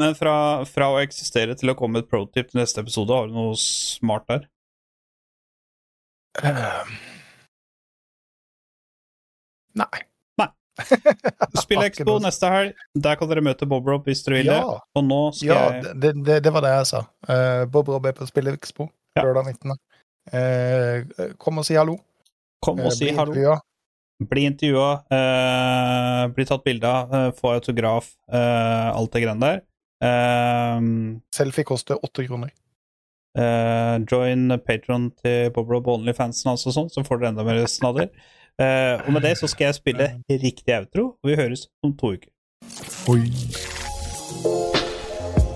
Men fra, fra å eksistere til å komme med et pro-tip til neste episode, har du noe smart der? Uh... Nei. Nei. Spill Expo neste helg. Der kan dere møte Bob Rob hvis dere vil det. Ja, Og nå skal ja jeg det, det, det var det jeg sa. Uh, Bob Rob er på Spill Expo lørdag 19. Uh, kom og si hallo. Komme og Eh, si bli hallo. intervjua. Bli intervjua, eh, bli tatt bilde av, eh, få autograf, eh, alt det greiene der. Eh, Selfie koster åtte kroner. Eh, join Patron til Bob Rob Only-fansen og sånn, så får dere enda mer snadder. Eh, og med det så skal jeg spille riktig outro, og vi høres om to uker. Oi.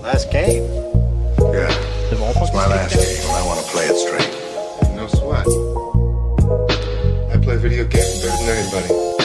Last game. Yeah, Det var it's faktisk my last game, video games better than anybody.